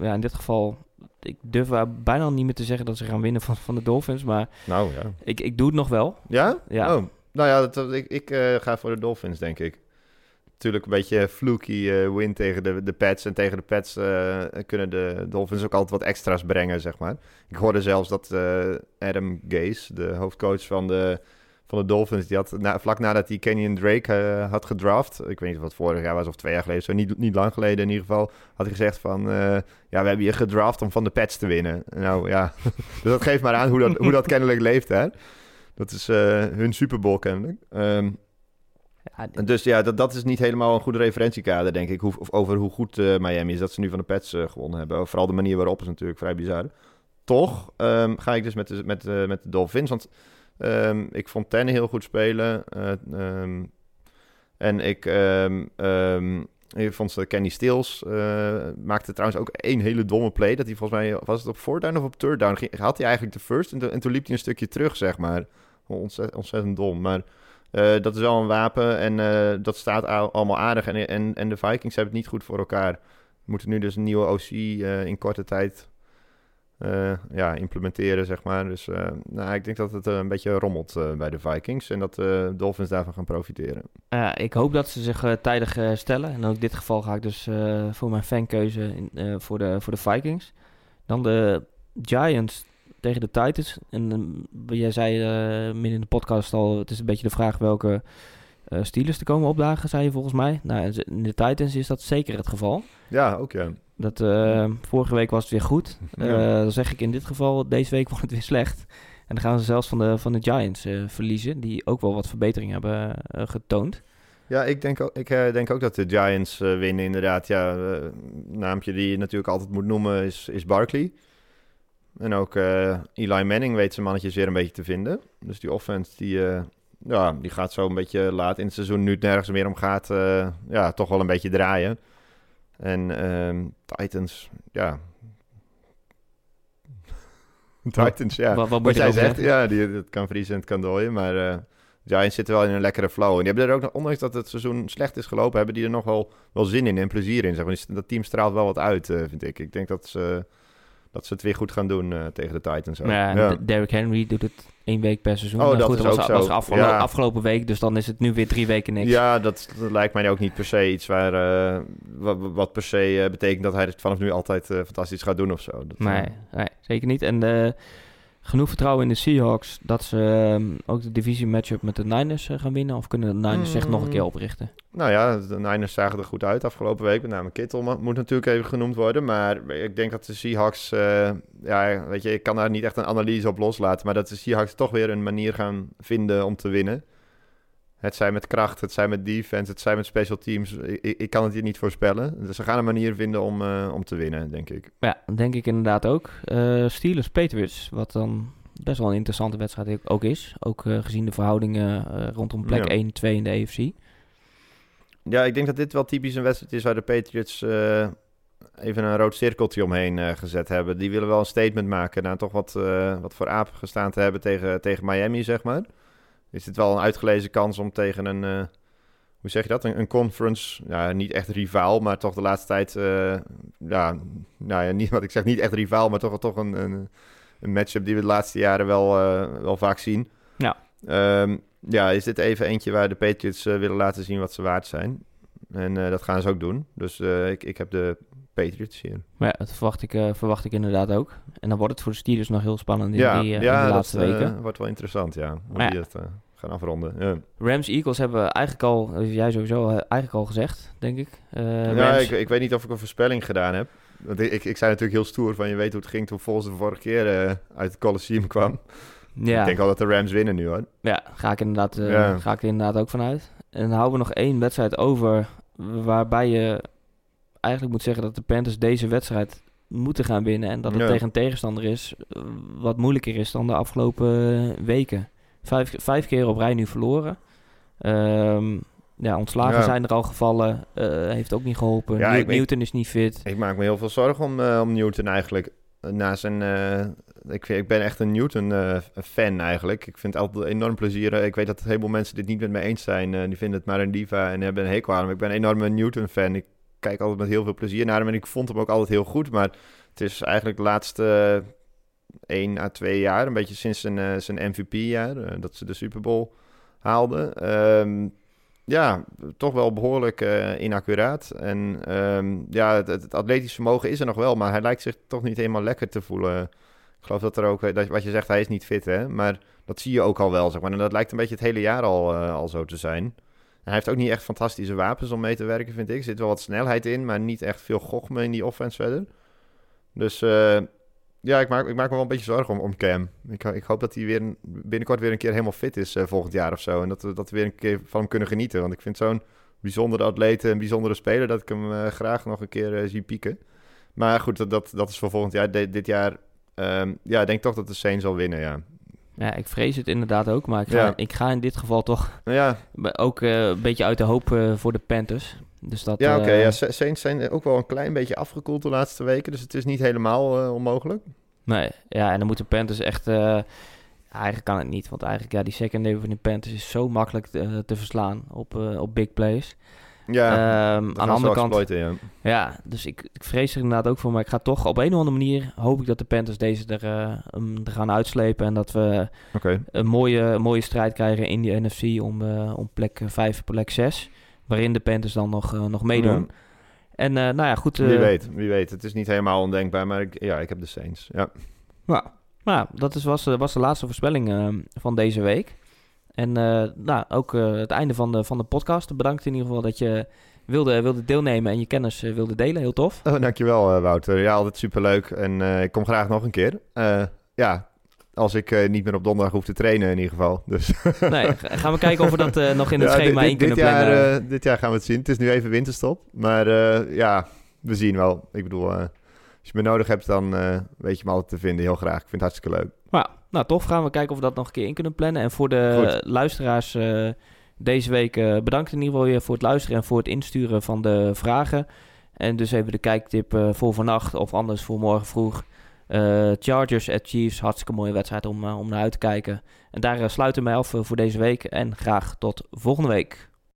ja, in dit geval... Ik durf bijna niet meer te zeggen dat ze gaan winnen van, van de Dolphins. Maar Nou ja. ik, ik doe het nog wel. Ja? Ja. Oh, nou ja, dat, ik, ik eh, ga voor de Dolphins, denk ik. natuurlijk een beetje fluky eh, win tegen de, de Pats. En tegen de Pats eh, kunnen de Dolphins ook altijd wat extra's brengen, zeg maar. Ik hoorde zelfs dat Adam Gase, de hoofdcoach van de, van de Dolphins, die had vlak nadat hij Kenyon Drake had gedraft, ik weet niet of het vorig jaar was of twee jaar geleden, zo niet, niet lang geleden in ieder geval, had hij gezegd van, ja, we hebben je gedraft om van de Pats te winnen. Nou ja, *laughs* dus dat geeft maar aan hoe dat, hoe dat kennelijk leeft, hè. Dat is eh, hun Super Bowl kennelijk. Ehm, Ja, dus ja, dat, dat is niet helemaal een goede referentiekader, denk ik, hoe, over hoe goed eh, Miami is. Dat ze nu van de Pets eh, gewonnen hebben. Vooral de manier waarop is natuurlijk vrij bizar. Toch ehm, ga ik dus met de, met, met de Dolphins, want ehm, ik vond Ten heel goed spelen. en ik, ik vond ze Kenny Stills maakte trouwens ook één hele domme play. Dat hij volgens mij, was het op fourth down of op third down? Had hij eigenlijk de first en toen liep hij een stukje terug, zeg maar. Ontzettend, dom, maar... Eh, dat is wel een wapen en eh, dat staat al- allemaal aardig. En, en, en de Vikings hebben het niet goed voor elkaar. Moeten nu dus een nieuwe OC eh, in korte tijd ja, implementeren, zeg maar. Dus nou, ik denk dat het een beetje rommelt bij de Vikings. En dat de Dolphins daarvan gaan profiteren. Ik hoop dat ze zich tijdig eh, stellen. En ook in dit geval ga ik dus voor mijn fankeuze in, voor, de, voor de Vikings. Dan de Giants tegen de Titans. En eh, jij zei eh midden in de podcast al, het is een beetje de vraag welke eh Steelers te komen opdagen, zei je volgens mij. Nou, in de Titans is dat zeker het geval. Ja, ook ja. Dat, eh, vorige week was het weer goed. *laughs* Ja. Dan zeg ik in dit geval, deze week *laughs* wordt het weer slecht. En dan gaan ze zelfs van de, van de Giants verliezen, die ook wel wat verbetering hebben getoond. Ja, ik denk ook, ik, denk ook dat de Giants winnen inderdaad. Ja, naampje die je natuurlijk altijd moet noemen is, is Barkley. En ook eh, Eli Manning weet zijn mannetjes weer een beetje te vinden. Dus die offense die, eh, ja, die gaat zo een beetje laat in het seizoen, nu het nergens meer om gaat, eh, ja, toch wel een beetje draaien. En ehm, Titans, ja... *laughs* Titans, ja. Wat, jij zegt, zeggen? ja, die, het kan vriezen en het kan dooien. Maar Giants zitten wel in een lekkere flow. En die hebben er ook, nog- ondanks dat het seizoen slecht is gelopen, hebben die er nog wel, wel zin in en plezier in. Zeg maar. Die- Dat team straalt wel wat uit, vind ik. Ik denk dat ze, dat ze het weer goed gaan doen eh, tegen de Titans. ook. Ja, Ja. Derrick Henry doet het één week per seizoen. Oh, dat goed, is was, ook zo. was afgelo- Ja. afgelopen week, dus dan is het nu weer drie weken niks. Ja, dat, dat lijkt mij ook niet per se iets waar, eh, wat, wat per se eh, betekent dat hij het vanaf nu altijd fantastisch gaat doen of zo. Dat, Nee, nee, zeker niet. En genoeg vertrouwen in de Seahawks dat ze ehm, ook de divisie matchup met de Niners eh, gaan winnen. Of kunnen de Niners zich nog een keer Mm. oprichten? Nou ja, de Niners zagen er goed uit afgelopen week. Met name Kittel mo- moet natuurlijk even genoemd worden. Maar ik denk dat de Seahawks... eh, ja, weet je, ik kan daar niet echt een analyse op loslaten. Maar dat de Seahawks toch weer een manier gaan vinden om te winnen. Het zij met kracht, het zij met defense, het zij met special teams. Ik, ik- kan het hier niet voorspellen. Dus ze gaan een manier vinden om, eh, om te winnen, denk ik. Ja, denk ik inderdaad ook. Eh Steelers Patriots, wat dan best wel een interessante wedstrijd ook is. Ook eh, gezien de verhoudingen rondom plek Ja. 1 2 in de AFC. Ja, ik denk dat dit wel typisch een wedstrijd is waar de Patriots even een rood cirkeltje omheen gezet hebben. Die willen wel een statement maken na toch wat, wat voor aap gestaan te hebben tegen, tegen Miami, zeg maar. Is dit wel een uitgelezen kans om tegen een, eh, hoe zeg je dat, een, een conference, ja, niet echt rivaal, maar toch de laatste tijd, eh, ja, nou ja, niet *laughs* wat ik zeg, niet echt rivaal, maar toch, toch een, een, een matchup die we de laatste jaren wel, eh, wel vaak zien. Ja. Ehm, ja, is dit even eentje waar de Patriots willen laten zien wat ze waard zijn. En dat gaan ze ook doen. Dus ik, ik heb de Patriots hier. Maar ja, dat verwacht ik, eh, verwacht ik inderdaad ook. En dan wordt het voor de Steelers nog heel spannend in, ja, die, eh, in ja de dat laatste eh, weken. wordt wel interessant, ja. Hoe die ja. het eh, gaan afronden. Ja, Rams Eagles hebben we eigenlijk al, eh, jij sowieso, eh, eigenlijk al gezegd, denk ik. Eh, ja ik, ik weet niet of ik een voorspelling gedaan heb. Want ik, ik, ik zei natuurlijk heel stoer van je weet hoe het ging toen volgens de vorige keer eh, uit het Coliseum kwam. ja. Ik denk wel dat de Rams winnen nu hoor. Ja, ga ik, inderdaad, eh, Ja. ga ik er inderdaad ook vanuit. En dan houden we nog één wedstrijd over waarbij je eigenlijk moet zeggen dat de Panthers deze wedstrijd moeten gaan winnen. En dat het Ja. tegen een tegenstander is eh, wat moeilijker is dan de afgelopen weken. Vijf, vijf keer op rij nu verloren. Ehm, ja, ontslagen Ja. zijn er al gevallen. eh, heeft ook niet geholpen. Ja, New- Newton is niet fit. Ik maak me heel veel zorgen om, eh, om Newton eigenlijk. Na zijn, eh, ik, ik ben echt een Newton-fan eigenlijk. Ik vind het altijd enorm plezier. eh, Ik weet dat een heleboel mensen dit niet met me eens zijn. eh, die vinden het maar een diva en hebben een hekel aan hem. Ik ben een enorme Newton-fan. Ik kijk altijd met heel veel plezier naar hem. En ik vond hem ook altijd heel goed. Maar het is eigenlijk de laatste één à twee jaar, een beetje sinds zijn, eh, zijn MVP-jaar, eh, dat ze de Super Bowl haalden. Ehm, ja, toch wel behoorlijk eh, inaccuraat. En ehm, ja, het, het atletisch vermogen is er nog wel, maar hij lijkt zich toch niet helemaal lekker te voelen. Ik geloof dat er ook, eh, dat, wat je zegt, hij is niet fit, hè? Maar dat zie je ook al wel, zeg maar. En dat lijkt een beetje het hele jaar al, eh, al zo te zijn. En hij heeft ook niet echt fantastische wapens om mee te werken, vind ik. Er zit wel wat snelheid in, maar niet echt veel gochme in die offense verder. Dus eh, ja, ik maak, ik maak me wel een beetje zorgen om, om Cam. Ik, ik hoop dat hij weer binnenkort weer een keer helemaal fit is eh, volgend jaar of zo. En dat dat we weer een keer van hem kunnen genieten. Want ik vind zo'n bijzondere atleet, een bijzondere speler, dat ik hem eh, graag nog een keer zie pieken. Maar goed, dat, dat, is voor volgend jaar. Dit jaar, ehm, ja, ik denk toch dat de Saints zal winnen, ja. Ja, ik vrees het inderdaad ook, maar ik ga, Ja. ik ga in dit geval toch Nou ja, ook eh, een beetje uit de hoop eh, voor de Panthers. Dus dat, ja oké. eh, ja, Sa- Saints zijn ook wel een klein beetje afgekoeld de laatste weken. Dus het is niet helemaal onmogelijk. Nee, ja, en dan moeten Panthers echt... eigenlijk kan het niet, want eigenlijk ja, die secondary van de Panthers is zo makkelijk te, te verslaan op, op big plays. Ja, Ehm, dat aan de andere kant, ja. ja, dus ik, ik vrees er inderdaad ook voor, maar ik ga toch op een of andere manier hoop ik dat de Panthers deze er, eh, er gaan uitslepen en dat we een mooie, een mooie strijd krijgen in die NFC om, eh, om plek 5, plek 6, waarin de Panthers dan nog, eh, nog meedoen. En eh, nou ja, goed. Wie eh, weet, wie weet. Het is niet helemaal ondenkbaar, maar ik, ja, ik heb de Saints. Ja. Nou, nou dat is, was, eh, was de laatste voorspelling eh, van deze week. En eh, nou, ook eh, het einde van de, van de podcast. Bedankt in ieder geval dat je wilde, wilde deelnemen en je kennis eh, wilde delen. Heel tof. Oh, dankjewel, Wouter. Ja, altijd superleuk. En ik kom graag nog een keer. Ja, als ik niet meer op donderdag hoef te trainen in ieder geval. Dus *laughs* Nee, *laughs* ga- gaan we kijken of we dat nog in het Ja, schema dit, in kunnen dit jaar, dit jaar gaan we het zien. Het is nu even winterstop. Maar ja, we zien wel. Ik bedoel, als je me nodig hebt, dan weet je me altijd te vinden. Heel graag. Ik vind het hartstikke leuk. Nou, nou, tof. Gaan we kijken of we dat nog een keer in kunnen plannen. En voor de Goed. luisteraars eh, deze week eh, bedankt in ieder geval weer voor het luisteren en voor het insturen van de vragen. En dus even de kijktip eh, voor vannacht of anders voor morgen vroeg. Chargers at Chiefs, hartstikke mooie wedstrijd om, om naar uit te kijken. En daar sluiten we mij af voor deze week en graag tot volgende week.